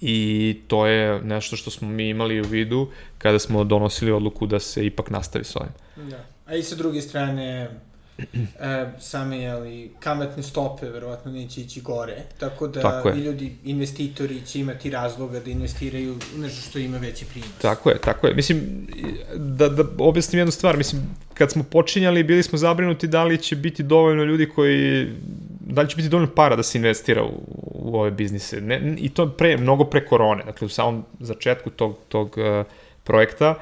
I to je nešto što smo mi imali u vidu kada smo donosili odluku da se ipak nastavi s ovim. Da. A i sa druge strane, e, same ali, kamatne stope verovatno neće ići gore, tako da tako i ljudi, investitori će imati razloga da investiraju u nešto što ima veći prinos. Tako je, tako je. Mislim, da, da objasnim jednu stvar, mislim, kad smo počinjali, bili smo zabrinuti da li će biti dovoljno ljudi koji, da li će biti dovoljno para da se investira u, u ove biznise. Ne, I to pre, mnogo pre korone, dakle u samom začetku tog, tog uh, projekta,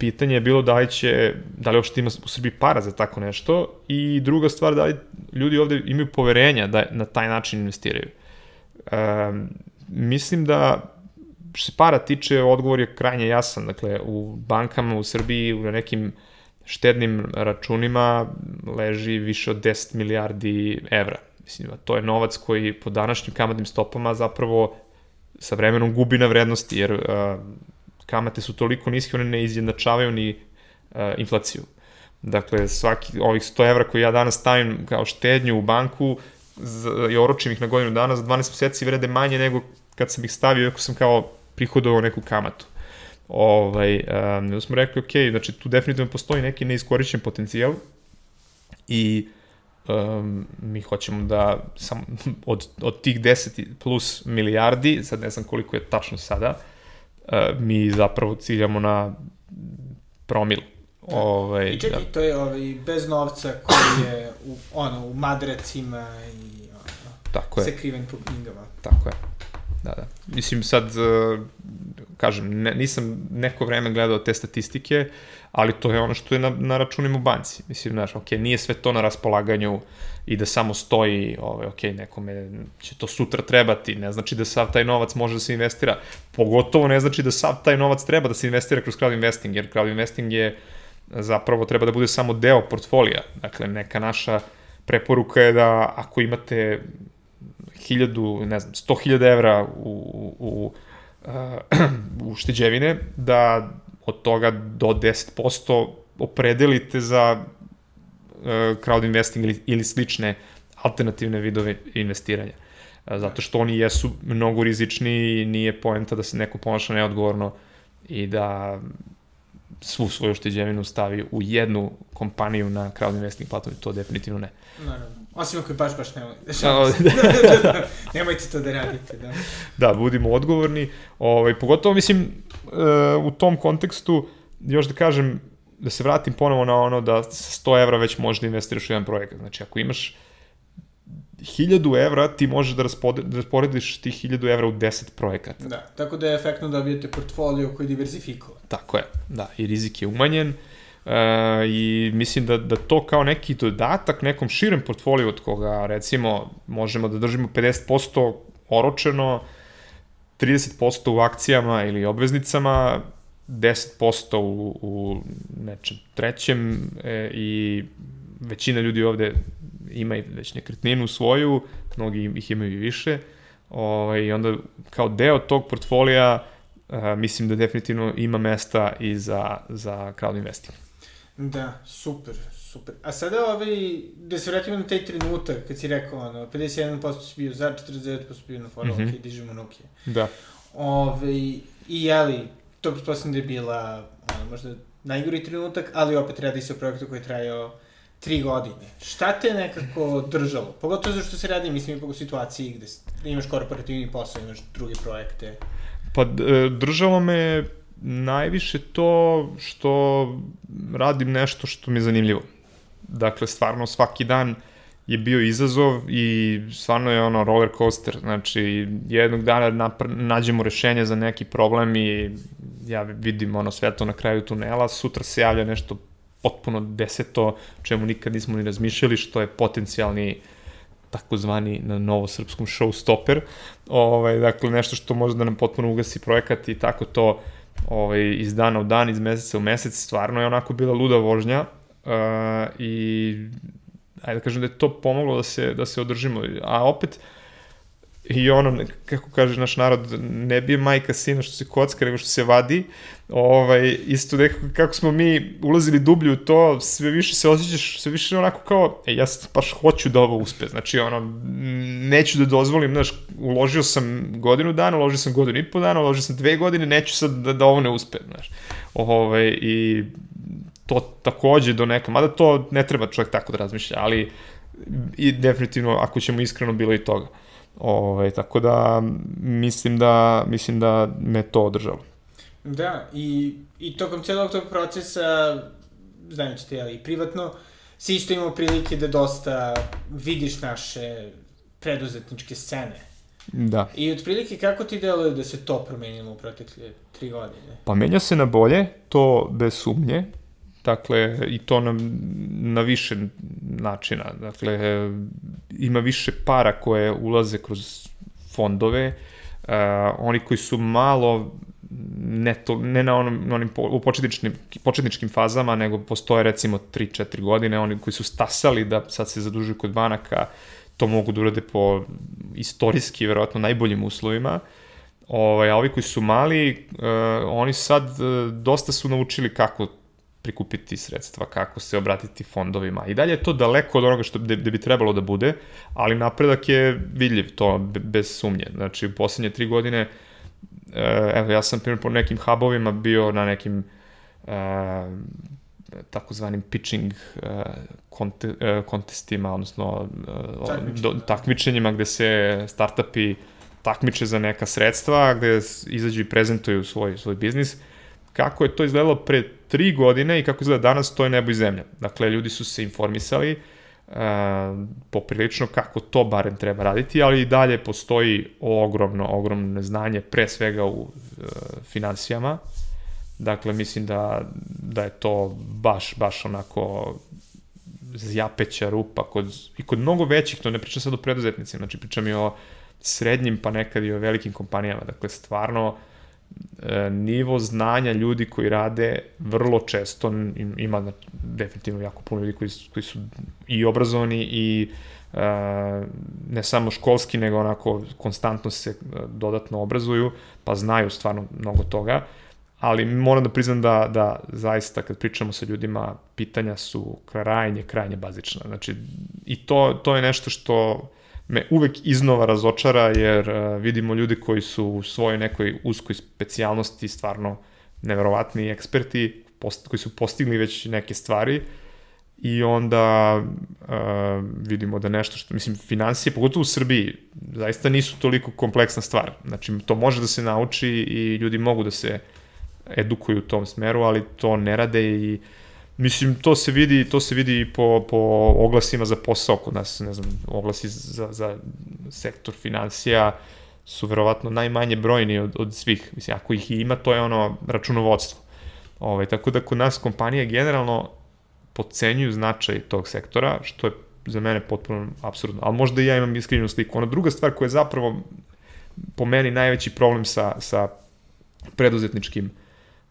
pitanje je bilo da li će, da li uopšte ima u Srbiji para za tako nešto i druga stvar, da li ljudi ovde imaju poverenja da na taj način investiraju. Um, mislim da što se para tiče, odgovor je krajnje jasan. Dakle, u bankama u Srbiji, u nekim štednim računima leži više od 10 milijardi evra. Mislim, to je novac koji po današnjim kamatnim stopama zapravo sa vremenom gubi na vrednosti, jer uh, kamate su toliko niske, one ne izjednačavaju ni uh, inflaciju. Dakle, svaki, ovih 100 evra koje ja danas stavim kao štednju u banku za, i oročim ih na godinu dana, za 12 meseci vrede manje nego kad sam ih stavio, ako sam kao prihodovao neku kamatu. Ovaj, um, smo rekli, ok, znači tu definitivno postoji neki neiskorišćen potencijal i um, mi hoćemo da sam, od, od tih 10 plus milijardi, sad ne znam koliko je tačno sada, mi zapravo ciljamo na promil. Ovaj, I čekaj, da. to je ovaj, bez novca koji je u, ono, u madracima i ono, Tako je. sakriven po knjigama. Tako je. Da, da. Mislim, sad, uh, kažem, ne, nisam neko vreme gledao te statistike, ali to je ono što je na, na računima u banci. Mislim, znaš, ok, nije sve to na raspolaganju i da samo stoji, ovaj, ok, nekome će to sutra trebati, ne znači da sav taj novac može da se investira. Pogotovo ne znači da sav taj novac treba da se investira kroz crowd investing, jer crowd investing je zapravo treba da bude samo deo portfolija. Dakle, neka naša preporuka je da ako imate hiljadu, ne znam, 100.000 evra u, u, uh, u šteđevine, da od toga do 10% opredelite za uh, crowd investing ili, ili slične alternativne vidove investiranja. Uh, zato što oni jesu mnogo rizični i nije poenta da se neko ponaša neodgovorno i da svu svoju šteđevinu stavi u jednu kompaniju na crowd investing platformi, to definitivno ne. Naravno. Osim ako baš, baš nemoj. A, Nemojte to da radite, da. da, budimo odgovorni. Ovaj, pogotovo, mislim, e, u tom kontekstu, još da kažem, da se vratim ponovo na ono da sa 100 evra već možeš da investiraš u jedan projekat. Znači, ako imaš 1000 evra, ti možeš da, da rasporediš tih 1000 evra u 10 projekata. Da, tako da je efektno dobijete portfolio koji je diversifikovan. Tako je, da, i rizik je umanjen. E, I mislim da, da to kao neki dodatak nekom širem portfoliju od koga recimo možemo da držimo 50% oročeno, 30% u akcijama ili obveznicama, 10% u, u nečem trećem e, i većina ljudi ovde ima i već nekretninu svoju, mnogi ih imaju i više, ovaj, i onda kao deo tog portfolija uh, mislim da definitivno ima mesta i za, za crowd investing. Da, super, super. A sada ovaj, da se vratimo na taj trenutak kad si rekao, ono, 51% si bio za, 49% si bio na foru, mm -hmm. ok, dižemo nuke. Da. Ove, I jeli, to pretpostavljam da je bila, ono, možda najgori trenutak, ali opet radi se o projektu koji je trajao tri godine. Šta te nekako držalo? Pogotovo zato što se radi, mislim, ipak u situaciji gde imaš korporativni posao, imaš druge projekte. Pa e, držalo me najviše to što radim nešto što mi je zanimljivo. Dakle, stvarno svaki dan je bio izazov i stvarno je ono roller coaster. Znači, jednog dana nađemo rešenje za neki problem i ja vidim ono svetlo na kraju tunela, sutra se javlja nešto potpuno deseto, čemu nikad nismo ni razmišljali, što je potencijalni takozvani na novosrpskom showstopper. Ovaj, dakle, nešto što može da nam potpuno ugasi projekat i tako to ovaj, iz dana u dan, iz meseca u mesec, stvarno je onako bila luda vožnja uh, i ajde da kažem da je to pomoglo da se, da se održimo. A opet, i ono, kako kaže naš narod, ne bije majka sina što se kocka, nego što se vadi. Ovaj, isto nekako kako smo mi ulazili dublje u to, sve više se osjećaš, sve više onako kao, e, ja baš hoću da ovo uspe. Znači, ono, neću da dozvolim, znaš, uložio sam godinu dana, uložio sam godinu i po dana, uložio sam dve godine, neću sad da, da ovo ne uspe, znaš. Ovaj, I to takođe do neka, mada to ne treba čovjek tako da razmišlja, ali i definitivno, ako ćemo iskreno, bilo i toga. Ove, tako da mislim da mislim da me to održalo. Da, i, i tokom celog tog procesa, znajući te, ali privatno, si isto imao prilike da dosta vidiš naše preduzetničke scene. Da. I otprilike kako ti deluje da se to promenilo u protekle tri godine? Pa menja se na bolje, to bez sumnje. Dakle, i to na, na više načina. Dakle, ima više para koje ulaze kroz fondove, uh, oni koji su malo ne, to, ne na onom, onim po, u početničkim, početničkim fazama, nego postoje recimo 3-4 godine, oni koji su stasali da sad se zadužuju kod banaka, to mogu da urade po istorijski, verovatno, najboljim uslovima. Ovaj, a ovi koji su mali, uh, oni sad uh, dosta su naučili kako prikupiti sredstva, kako se obratiti fondovima. I dalje je to daleko od onoga što bi trebalo da bude, ali napredak je vidljiv, to bez sumnje. Znači, u poslednje tri godine, e, evo, ja sam primjer po nekim hubovima bio na nekim e, takozvanim pitching uh, konte, uh, kontestima, odnosno uh, do, takmičenjima gde se startupi takmiče za neka sredstva, gde izađu i prezentuju svoj, svoj biznis. Kako je to izgledalo pre tri godine i kako izgleda danas, to je nebo i zemlja. Dakle, ljudi su se informisali uh, poprilično kako to barem treba raditi, ali i dalje postoji ogromno, ogromno neznanje, pre svega u uh, financijama, Dakle, mislim da, da je to baš, baš onako zjapeća rupa kod, i kod mnogo većih, to ne pričam sad o preduzetnicima, znači pričam i o srednjim pa nekad i o velikim kompanijama. Dakle, stvarno e, nivo znanja ljudi koji rade vrlo često ima definitivno jako puno ljudi koji, koji su i obrazovani i e, ne samo školski, nego onako konstantno se e, dodatno obrazuju, pa znaju stvarno mnogo toga ali moram da priznam da, da zaista kad pričamo sa ljudima, pitanja su krajnje, krajnje bazična. Znači, i to, to je nešto što me uvek iznova razočara, jer uh, vidimo ljudi koji su u svojoj nekoj uskoj specijalnosti stvarno neverovatni eksperti, post, koji su postigli već neke stvari, i onda uh, vidimo da nešto što, mislim, financije, pogotovo u Srbiji, zaista nisu toliko kompleksna stvar. Znači, to može da se nauči i ljudi mogu da se uh, edukuju u tom smeru, ali to ne rade i Mislim, to se vidi, to se vidi po, po oglasima za posao kod nas, ne znam, oglasi za, za sektor financija su verovatno najmanje brojni od, od svih. Mislim, ako ih ima, to je ono računovodstvo. Ove, ovaj, tako da kod nas kompanije generalno pocenjuju značaj tog sektora, što je za mene potpuno absurdno. Ali možda i ja imam iskrivljenu sliku. Ona druga stvar koja je zapravo po meni najveći problem sa, sa preduzetničkim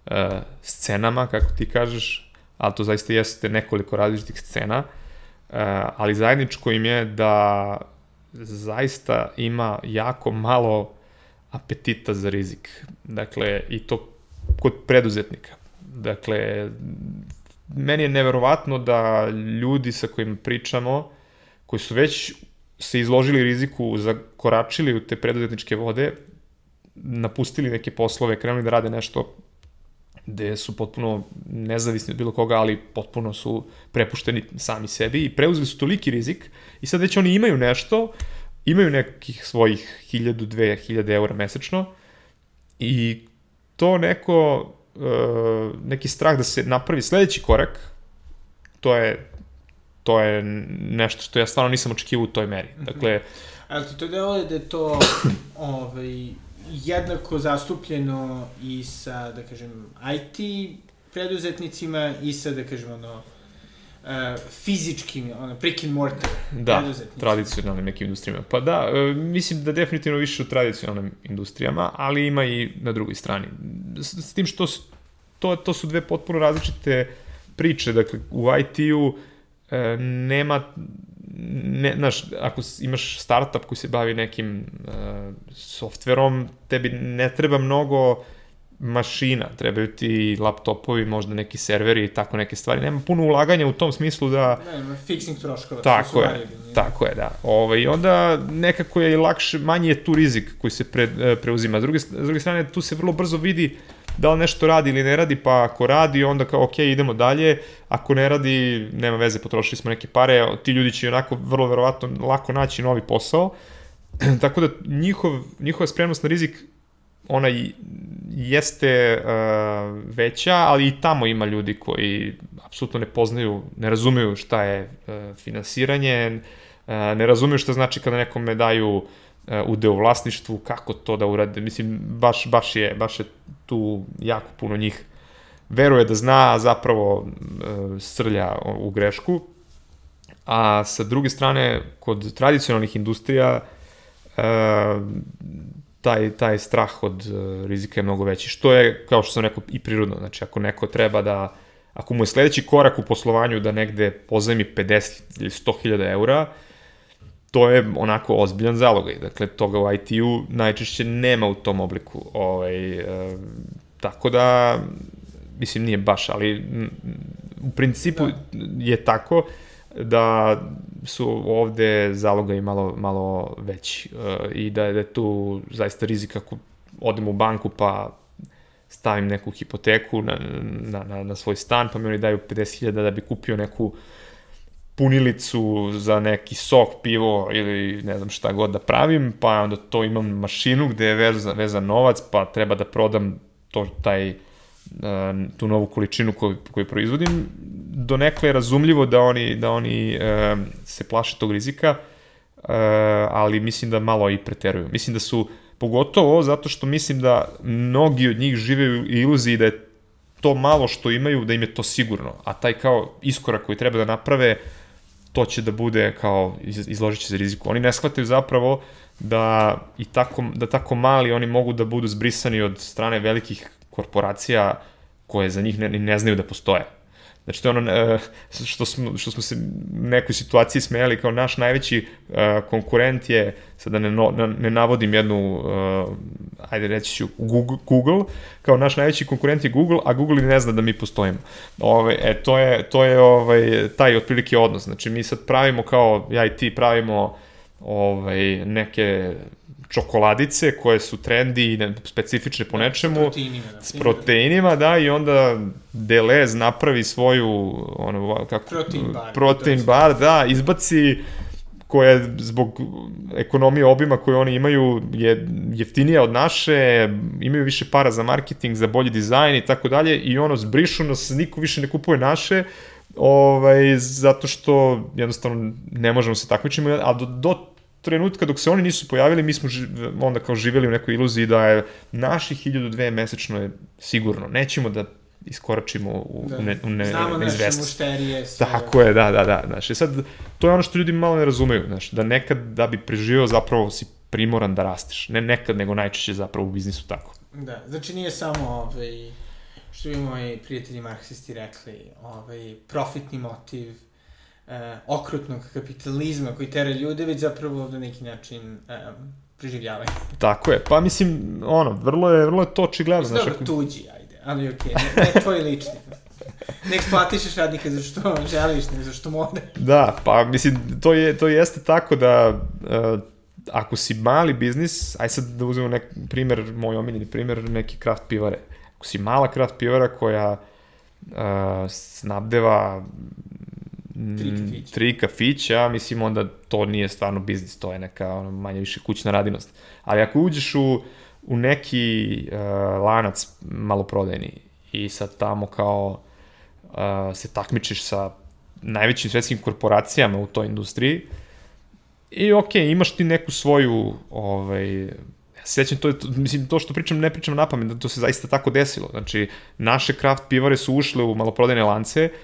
uh, scenama, kako ti kažeš, ali to zaista jeste nekoliko različitih scena, uh, ali zajedničko im je da zaista ima jako malo apetita za rizik. Dakle, i to kod preduzetnika. Dakle, meni je neverovatno da ljudi sa kojima pričamo, koji su već se izložili riziku, zakoračili u te preduzetničke vode, napustili neke poslove, krenuli da rade nešto gde su potpuno nezavisni od bilo koga, ali potpuno su prepušteni sami sebi i preuzeli su toliki rizik i sad već oni imaju nešto, imaju nekih svojih 1000, 2000 eura mesečno i to neko, e, neki strah da se napravi sledeći korak, to je to je nešto što ja stvarno nisam očekivao u toj meri. Mhm. Dakle, Ali ti to deluje da je to ovaj, jednako zastupljeno i sa, da kažem, IT preduzetnicima i sa, da kažem, ono, uh, fizičkim, ono, brick and mortar da, tradicionalnim nekim industrijama. Pa da, uh, mislim da definitivno više u tradicionalnim industrijama, ali ima i na drugoj strani. S, s tim što su, to, to su dve potpuno različite priče. Dakle, u IT-u uh, nema ne, znaš, ako imaš startup koji se bavi nekim uh, softverom, tebi ne treba mnogo mašina, trebaju ti laptopovi, možda neki serveri i tako neke stvari. Nema puno ulaganja u tom smislu da... Nema fixing troškova. Tako je, varili, tako je, da. Ove, ovaj, I onda nekako je i lakše, manji je tu rizik koji se pre, e, preuzima. S druge, s druge strane, tu se vrlo brzo vidi da li nešto radi ili ne radi, pa ako radi, onda kao, ok, idemo dalje, ako ne radi, nema veze, potrošili smo neke pare, ti ljudi će onako vrlo verovatno lako naći novi posao, tako da njihov, njihova spremnost na rizik ona jeste uh, veća, ali i tamo ima ljudi koji apsolutno ne poznaju, ne razumeju šta je uh, finansiranje, uh, ne razumeju šta znači kada nekome daju uh, udeo u vlasništvu, kako to da urade. Mislim, baš, baš, je, baš je tu jako puno njih veruje da zna, a zapravo e, srlja u grešku. A sa druge strane, kod tradicionalnih industrija, e, taj, taj strah od e, rizika je mnogo veći, što je, kao što sam rekao, i prirodno. Znači, ako neko treba da, ako mu je sledeći korak u poslovanju da negde pozajmi 50 ili 100 hiljada eura, to je onako ozbiljan zalogaj. Dakle, toga u IT-u najčešće nema u tom obliku. Ovaj, e, tako da, mislim nije baš, ali m, u principu da. je tako da su ovde zaloga i malo, malo veći uh, i da je, da je tu zaista rizik ako odem u banku pa stavim neku hipoteku na, na, na, na svoj stan, pa mi oni daju 50.000 da bi kupio neku punilicu za neki sok, pivo ili ne znam šta god da pravim, pa onda to imam mašinu gde je vezan, vezan novac, pa treba da prodam to, taj, tu novu količinu koju, koju proizvodim. Donekle je razumljivo da oni, da oni se plaše tog rizika, ali mislim da malo i preteruju. Mislim da su Pogotovo zato što mislim da mnogi od njih žive u iluziji da je to malo što imaju, da im je to sigurno. A taj kao iskorak koji treba da naprave, to će da bude kao izložit će se riziku. Oni ne shvataju zapravo da i tako, da tako mali oni mogu da budu zbrisani od strane velikih korporacija koje za njih ne, ne znaju da postoje. Znači, to je ono e, što smo, što smo se u nekoj situaciji smejali kao naš najveći uh, konkurent je, sada ne, no, ne navodim jednu, uh, ajde reći ću, Google, Google, kao naš najveći konkurent je Google, a Google ne zna da mi postojimo. Ove, e, to je, to je ovaj, taj otprilike odnos. Znači, mi sad pravimo kao, ja i ti pravimo ovaj, neke čokoladice koje su trendi i specifične po nečemu. S proteinima, da. S proteinima, da, i onda Delez napravi svoju ono, kako, protein bar. Protein bar, da, izbaci koja zbog ekonomije obima koje oni imaju je jeftinija od naše, imaju više para za marketing, za bolji dizajn i tako dalje i ono zbrišu nas, niko više ne kupuje naše, ovaj, zato što jednostavno ne možemo se takmičiti, a do, do trenutka dok se oni nisu pojavili, mi smo onda kao živjeli u nekoj iluziji da je naši 1002 mesečno je sigurno. Nećemo da iskoračimo u, da. ne, u ne, Znamo naše mušterije. Sve. Tako je, da, da, da. Znaš, sad, to je ono što ljudi malo ne razumeju, znaš, da nekad da bi preživio zapravo si primoran da rasteš. Ne nekad, nego najčešće zapravo u biznisu tako. Da, znači nije samo ovaj, što bi moji prijatelji marksisti rekli, ovaj, profitni motiv, e, okrutnog kapitalizma koji tera ljude, već zapravo na neki način e, preživljavaju. Tako je, pa mislim, ono, vrlo je, vrlo je to očigledno. Znači, dobro, tuđi, ajde, ali okej, okay, ne, ne tvoj lični. Ne eksploatišeš radnika za što želiš, ne za što mode. Da, pa mislim, to, je, to jeste tako da uh, ako si mali biznis, aj sad da uzmemo nek primer, moj omiljeni primer, neki kraft pivare. Ako si mala kraft pivara koja uh, snabdeva Tri kafića. Tri kafića, mislim onda to nije stvarno biznis, to je neka ono, manje više kućna radinost. Ali ako uđeš u, u neki uh, lanac maloprodajni i sad tamo kao uh, se takmičiš sa najvećim svetskim korporacijama u toj industriji i ok, imaš ti neku svoju ovaj, sećam, to, mislim, to što pričam, ne pričam na pamet, da to se zaista tako desilo. Znači, naše kraft pivare su ušle u maloprodajne lance, uh,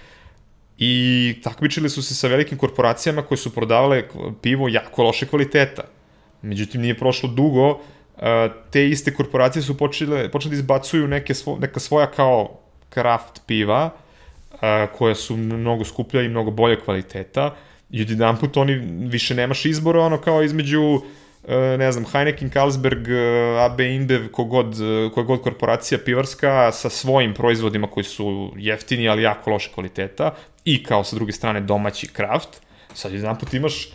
i takmičili su se sa velikim korporacijama koje su prodavale pivo jako loše kvaliteta. Međutim, nije prošlo dugo, te iste korporacije su počele, počele da izbacuju neke svo, neka svoja kao kraft piva, koja su mnogo skuplja i mnogo bolje kvaliteta, i jedan put oni više nemaš izbora, ono kao između ne znam, Heineken, Carlsberg, AB InBev, kogod, koja god korporacija pivarska sa svojim proizvodima koji su jeftini, ali jako loše kvaliteta, i kao sa druge strane domaći kraft, sad jedan put imaš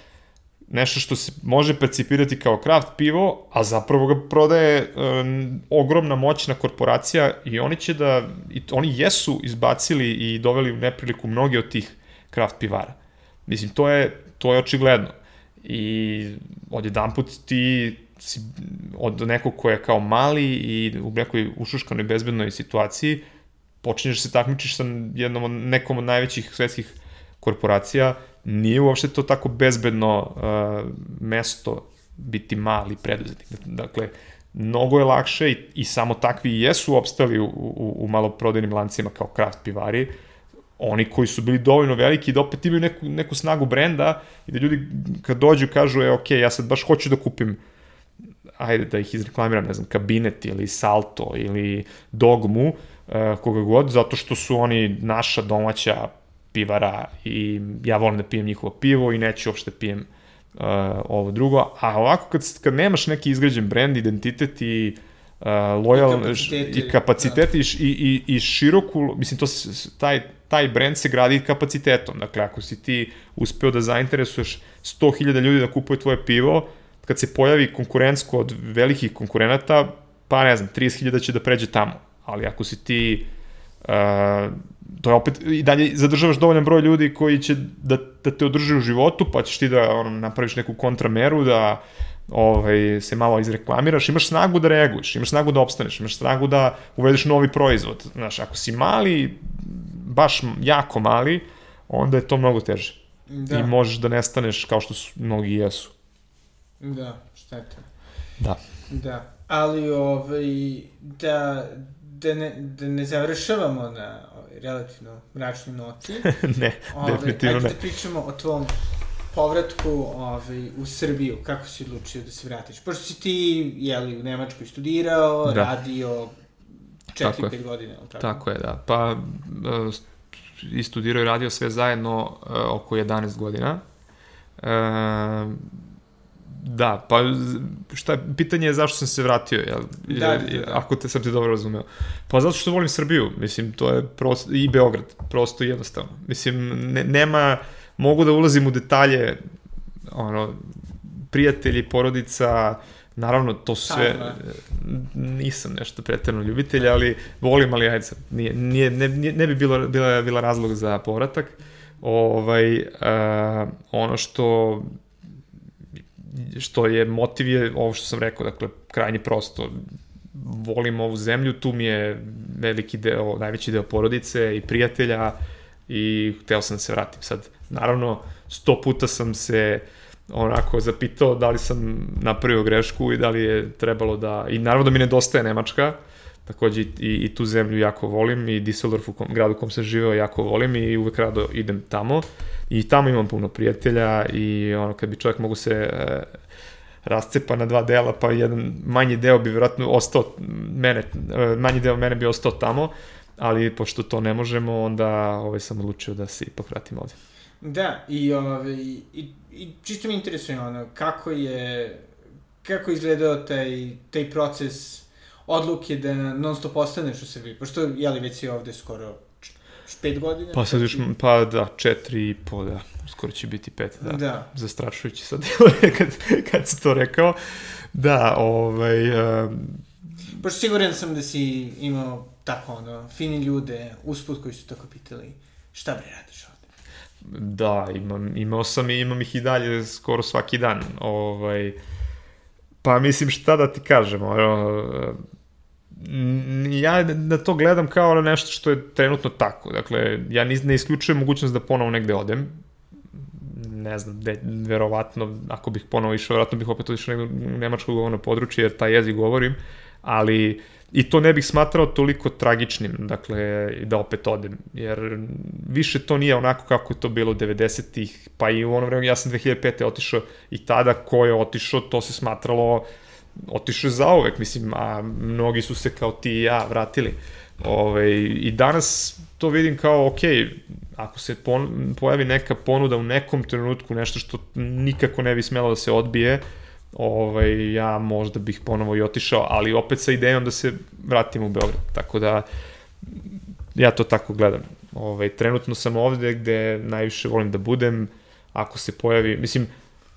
nešto što se može percipirati kao kraft pivo, a zapravo ga prodaje um, ogromna moćna korporacija i oni će da, i oni jesu izbacili i doveli u nepriliku mnoge od tih kraft pivara. Mislim, to je, to je očigledno. I odjedan put ti si od nekog ko je kao mali i u nekoj ušuškanoj bezbednoj situaciji, počinješ da se takmičiš sa jednom od, nekom od najvećih svetskih korporacija, nije uopšte to tako bezbedno uh, mesto biti mali preduzetnik. Dakle, mnogo je lakše i, i samo takvi jesu opstali u, u, u maloprodajnim lancima kao kraft pivari, oni koji su bili dovoljno veliki da opet imaju neku, neku snagu brenda i da ljudi kad dođu kažu, e, ok, ja sad baš hoću da kupim ajde da ih izreklamiram, ne znam, kabinet ili salto ili dogmu, E, koga god, zato što su oni naša domaća pivara i ja volim da pijem njihovo pivo i neću uopšte pijem uh, ovo drugo, a ovako kad, kad nemaš neki izgrađen brand, identitet i uh, I kapaciteti, i kapaciteti i, š- i, i, i široku, mislim, to, taj, taj brand se gradi kapacitetom. Dakle, ako si ti uspeo da zainteresuješ 100.000 ljudi da kupuje tvoje pivo, kad se pojavi konkurentsko od velikih konkurenata, pa ne znam, 30.000 će da pređe tamo. Ali ako si ti Uh, to je opet i dalje zadržavaš dovoljan broj ljudi koji će da, da te održe u životu, pa ćeš ti da ono, napraviš neku kontrameru, da ovaj, se malo izreklamiraš, imaš snagu da reaguješ, imaš snagu da opstaneš, imaš snagu da uvedeš novi proizvod. Znaš, ako si mali, baš jako mali, onda je to mnogo teže. Da, I možeš da nestaneš kao što su mnogi jesu. da, šteta. Da. Da, ali ovaj, da, da, ne, da ne završavamo na ovaj, relativno mračnoj noti. ne, Ovaj, definitivno ajde ne. da pričamo o tvom povratku ovaj, u Srbiju, kako si odlučio da se vratiš? Pošto si ti, jeli, u Nemačkoj studirao, Da. radio. 4-5 godina, ili tako? Tako je, da. Pa, e, i studirao i radio sve zajedno e, oko 11 godina. E, da, pa šta, pitanje je zašto sam se vratio, jel? Da, da, da. Ako te sam te dobro razumeo. Pa zato što volim Srbiju, mislim, to je prosto, i Beograd, prosto i jednostavno. Mislim, ne, nema, mogu da ulazim u detalje, ono, prijatelji, porodica, naravno, to su sve, nisam nešto preterno ljubitelj, ali volim, ali ajde sad, nije, nije, ne, ne bi bilo, bila, bila razlog za povratak. Ovaj, uh, ono što što je motiv je ovo što sam rekao, dakle, krajnje prosto, volim ovu zemlju, tu mi je veliki deo, najveći deo porodice i prijatelja i hteo sam da se vratim sad. Naravno, sto puta sam se onako zapitao da li sam napravio grešku i da li je trebalo da... I naravno da mi nedostaje Nemačka, takođe i, i tu zemlju jako volim i Düsseldorf u kom, gradu u kom sam živeo jako volim i uvek rado idem tamo i tamo imam puno prijatelja i ono kad bi čovjek mogu se e, rascepa na dva dela pa jedan manji deo bi vjerojatno ostao mene, e, manji deo mene bi ostao tamo ali pošto to ne možemo onda ovaj, sam odlučio da se ipak vratim ovde. Da, i, ovaj, i, i čisto me interesuje ono, kako je, kako je izgledao taj, taj proces odluke da non stop ostaneš u Srbiji, pošto, jeli, već si ovde skoro pet godina? Pa sad još, pa da, četiri i po, da, skoro će biti pet, da. Da. Zastrašujući sad kad, kad si to rekao. Da, ovaj, um, Pošto siguran sam da si imao tako ono, fini ljude usput koji su tako pitali šta bre radiš? Da, imam, imao sam i imam ih i dalje skoro svaki dan. Ovaj, pa mislim šta da ti kažem, ono, n- ja na to gledam kao na nešto što je trenutno tako. Dakle, ja ne isključujem mogućnost da ponovo negde odem. Ne znam, de, verovatno, ako bih ponovo išao, verovatno bih opet otišao negde u nemačko govorno područje, jer taj jezik govorim, ali i to ne bih smatrao toliko tragičnim, dakle, da opet odem, jer više to nije onako kako je to bilo 90-ih, pa i u ono vreme, ja sam 2005. otišao i tada ko je otišao, to se smatralo otišao je zauvek, mislim, a mnogi su se kao ti i ja vratili. Ove, I danas to vidim kao, ok, ako se pon, pojavi neka ponuda u nekom trenutku, nešto što nikako ne bi smelo da se odbije, ovaj, ja možda bih ponovo i otišao, ali opet sa idejom da se vratim u Beograd. Tako da, ja to tako gledam. Ovaj, trenutno sam ovde gde najviše volim da budem, ako se pojavi, mislim,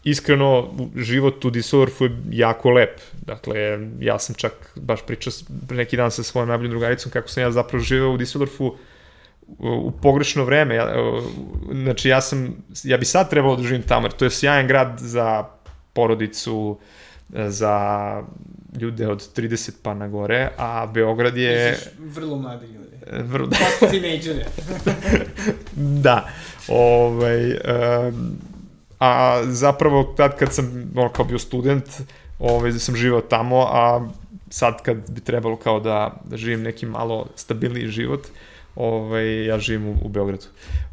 iskreno, život u Düsseldorfu je jako lep. Dakle, ja sam čak baš pričao neki dan sa svojom najboljom drugaricom kako sam ja zapravo živeo u Düsseldorfu u, pogrešno vreme. Ja, znači, ja sam, ja bi sad trebalo da živim tamo, jer to je sjajan grad za porodicu, e, za ljude od 30 pa na gore, a Beograd je... Misliš, vrlo mladi ljudi. e, Vrlo, Posto tinejdžere. da. Ovaj, um, a zapravo tad kad sam ono, kao bio student, ovaj, sam živao tamo, a sad kad bi trebalo kao da, da živim neki malo stabilniji život, ovaj, ja živim u, u Beogradu.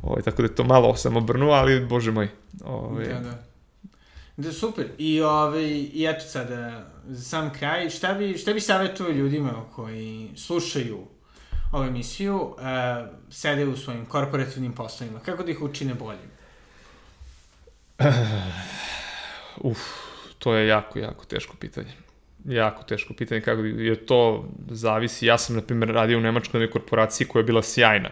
Ovaj, tako da je to malo sam obrnuo, ali bože moj. Ovaj, Da, da. Da, super. I, ovaj, i eto sada, za sam kraj, šta bi, šta bi savjetovao ljudima koji slušaju ovu emisiju, uh, sede u svojim korporativnim poslovima, kako da ih učine boljim? Uf, to je jako, jako teško pitanje. jako teško pitanje kako jer to zavisi. Ja sam, na primjer, radio u Nemačkoj korporaciji koja je bila sjajna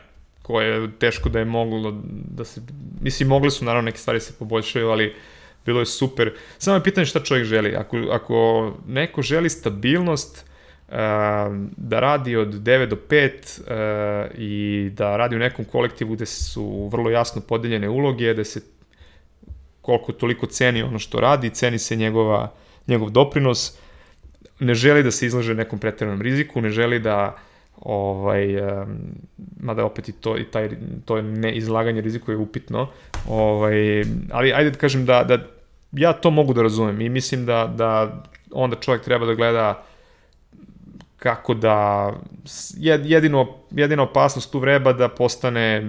koja je teško da je moglo da se, mislim, mogli su naravno neke stvari se poboljšaju, ali bilo je super. Samo je pitanje šta čovjek želi. Ako, ako neko želi stabilnost, uh, da radi od 9 do 5 uh, i da radi u nekom kolektivu gde su vrlo jasno podeljene uloge, da se koliko toliko ceni ono što radi, ceni se njegova, njegov doprinos, ne želi da se izlaže nekom pretrednom riziku, ne želi da ovaj, um, mada opet i to, i taj, to ne izlaganje riziku je upitno, ovaj, ali ajde da kažem da, da ja to mogu da razumem i mislim da, da onda čovjek treba da gleda kako da jedino, jedina opasnost tu vreba da postane e,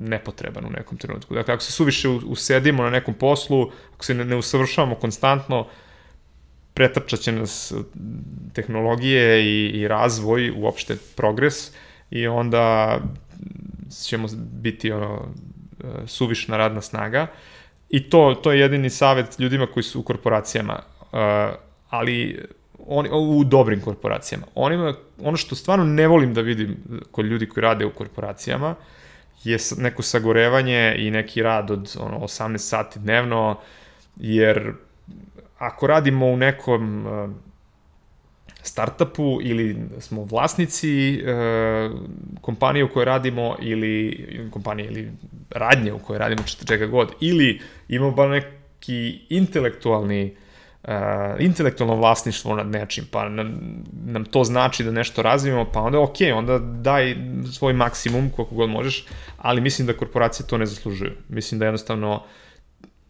nepotreban u nekom trenutku. Dakle, ako se suviše usedimo na nekom poslu, ako se ne, ne usavršavamo konstantno, pretrčat će nas tehnologije i, i razvoj, uopšte progres, i onda ćemo biti ono, suvišna radna snaga. I to, to je jedini savet ljudima koji su u korporacijama, uh, ali oni, u dobrim korporacijama. Onima, ono što stvarno ne volim da vidim kod ljudi koji rade u korporacijama je neko sagorevanje i neki rad od ono, 18 sati dnevno, jer ako radimo u nekom uh, startupu ili smo vlasnici uh, kompanije u kojoj radimo ili kompanije ili radnje u kojoj radimo čega god ili imamo ba neki intelektualni uh, intelektualno vlasništvo nad nečim, pa nam, nam to znači da nešto razvijemo, pa onda ok, onda daj svoj maksimum koliko god možeš, ali mislim da korporacije to ne zaslužuju. Mislim da jednostavno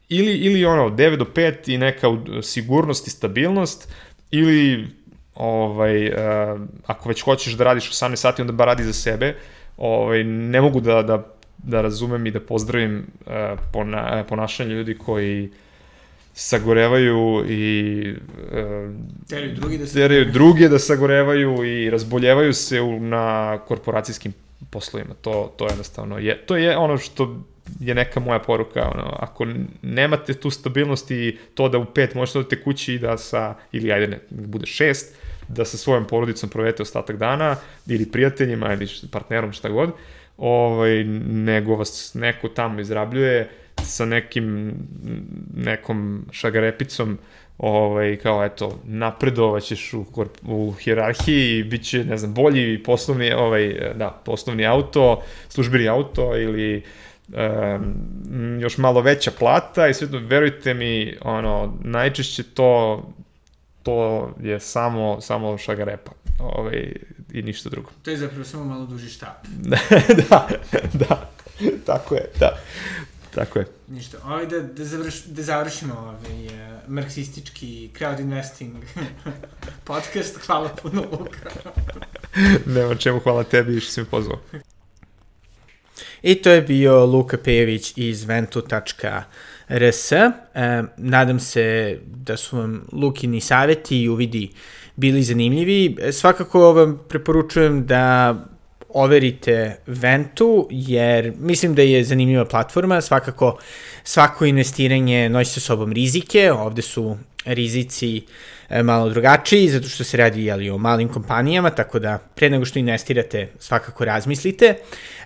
ili, ili ono, 9 do 5 i neka sigurnost i stabilnost, ili ovaj, uh, ako već hoćeš da radiš 18 sati, onda ba radi za sebe. Ovaj, ne mogu da, da, da razumem i da pozdravim uh, pona, ponašanje ljudi koji sagorevaju i uh, teraju drugi da teraju druge da sagorevaju i razboljevaju se u, na korporacijskim poslovima. To, to jednostavno je, to je ono što je neka moja poruka, ono, ako nemate tu stabilnost i to da u pet možete odete kući i da sa, ili ajde ne, bude šest, da sa svojom porodicom provedete ostatak dana, ili prijateljima, ili partnerom, šta god, ovaj, nego vas neko tamo izrabljuje sa nekim, nekom šagarepicom, ovaj, kao eto, napredovaćeš u, u hjerarhiji i bit će, ne znam, bolji poslovni, ovaj, da, poslovni auto, službeni auto ili um, još malo veća plata i sve to, verujte mi, ono, najčešće to to je samo, samo šagarepa ovaj, i ništa drugo. To je zapravo samo malo duži štap. da, da, tako je, da. Tako je. Ništa. Ovaj da, da, završ, da završimo ovaj uh, marksistički crowd investing podcast. Hvala puno, Luka. Nema čemu, hvala tebi što si me pozvao. I to je bio Luka Pejević iz ventu.rs. E, nadam se da su vam Lukini saveti i uvidi bili zanimljivi. E, svakako vam preporučujem da overite Ventu, jer mislim da je zanimljiva platforma, svakako svako investiranje nosi sa sobom rizike, ovde su rizici e, malo drugačiji, zato što se radi jeli, o malim kompanijama, tako da pre nego što investirate svakako razmislite,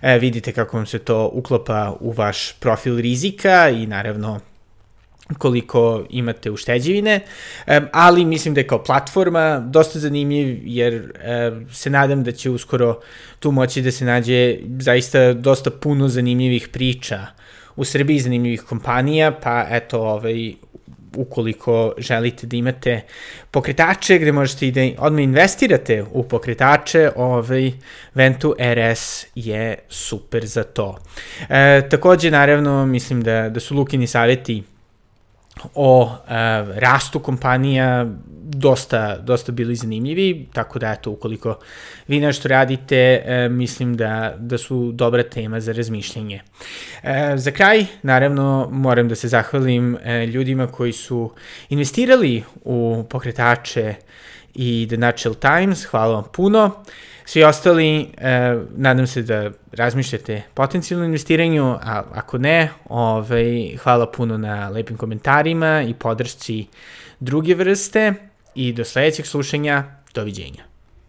e, vidite kako vam se to uklopa u vaš profil rizika i naravno koliko imate ušteđevine, ali mislim da je kao platforma dosta zanimljiv jer se nadam da će uskoro tu moći da se nađe zaista dosta puno zanimljivih priča u Srbiji, zanimljivih kompanija, pa eto, ovaj, ukoliko želite da imate pokretače gde možete i da odmah investirate u pokretače, ovaj Ventu RS je super za to. E, takođe, naravno, mislim da, da su Lukini saveti o e, rastu kompanija dosta, dosta bili zanimljivi, tako da eto, ukoliko vi nešto radite, e, mislim da, da su dobra tema za razmišljanje. E, za kraj, naravno, moram da se zahvalim e, ljudima koji su investirali u pokretače i The Natural Times, hvala vam puno. Svi ostali, e, nadam se da razmišljate potencijalno investiranju, a ako ne, ovaj, hvala puno na lepim komentarima i podršci druge vrste. i do sledećeg slušanja, doviđenja.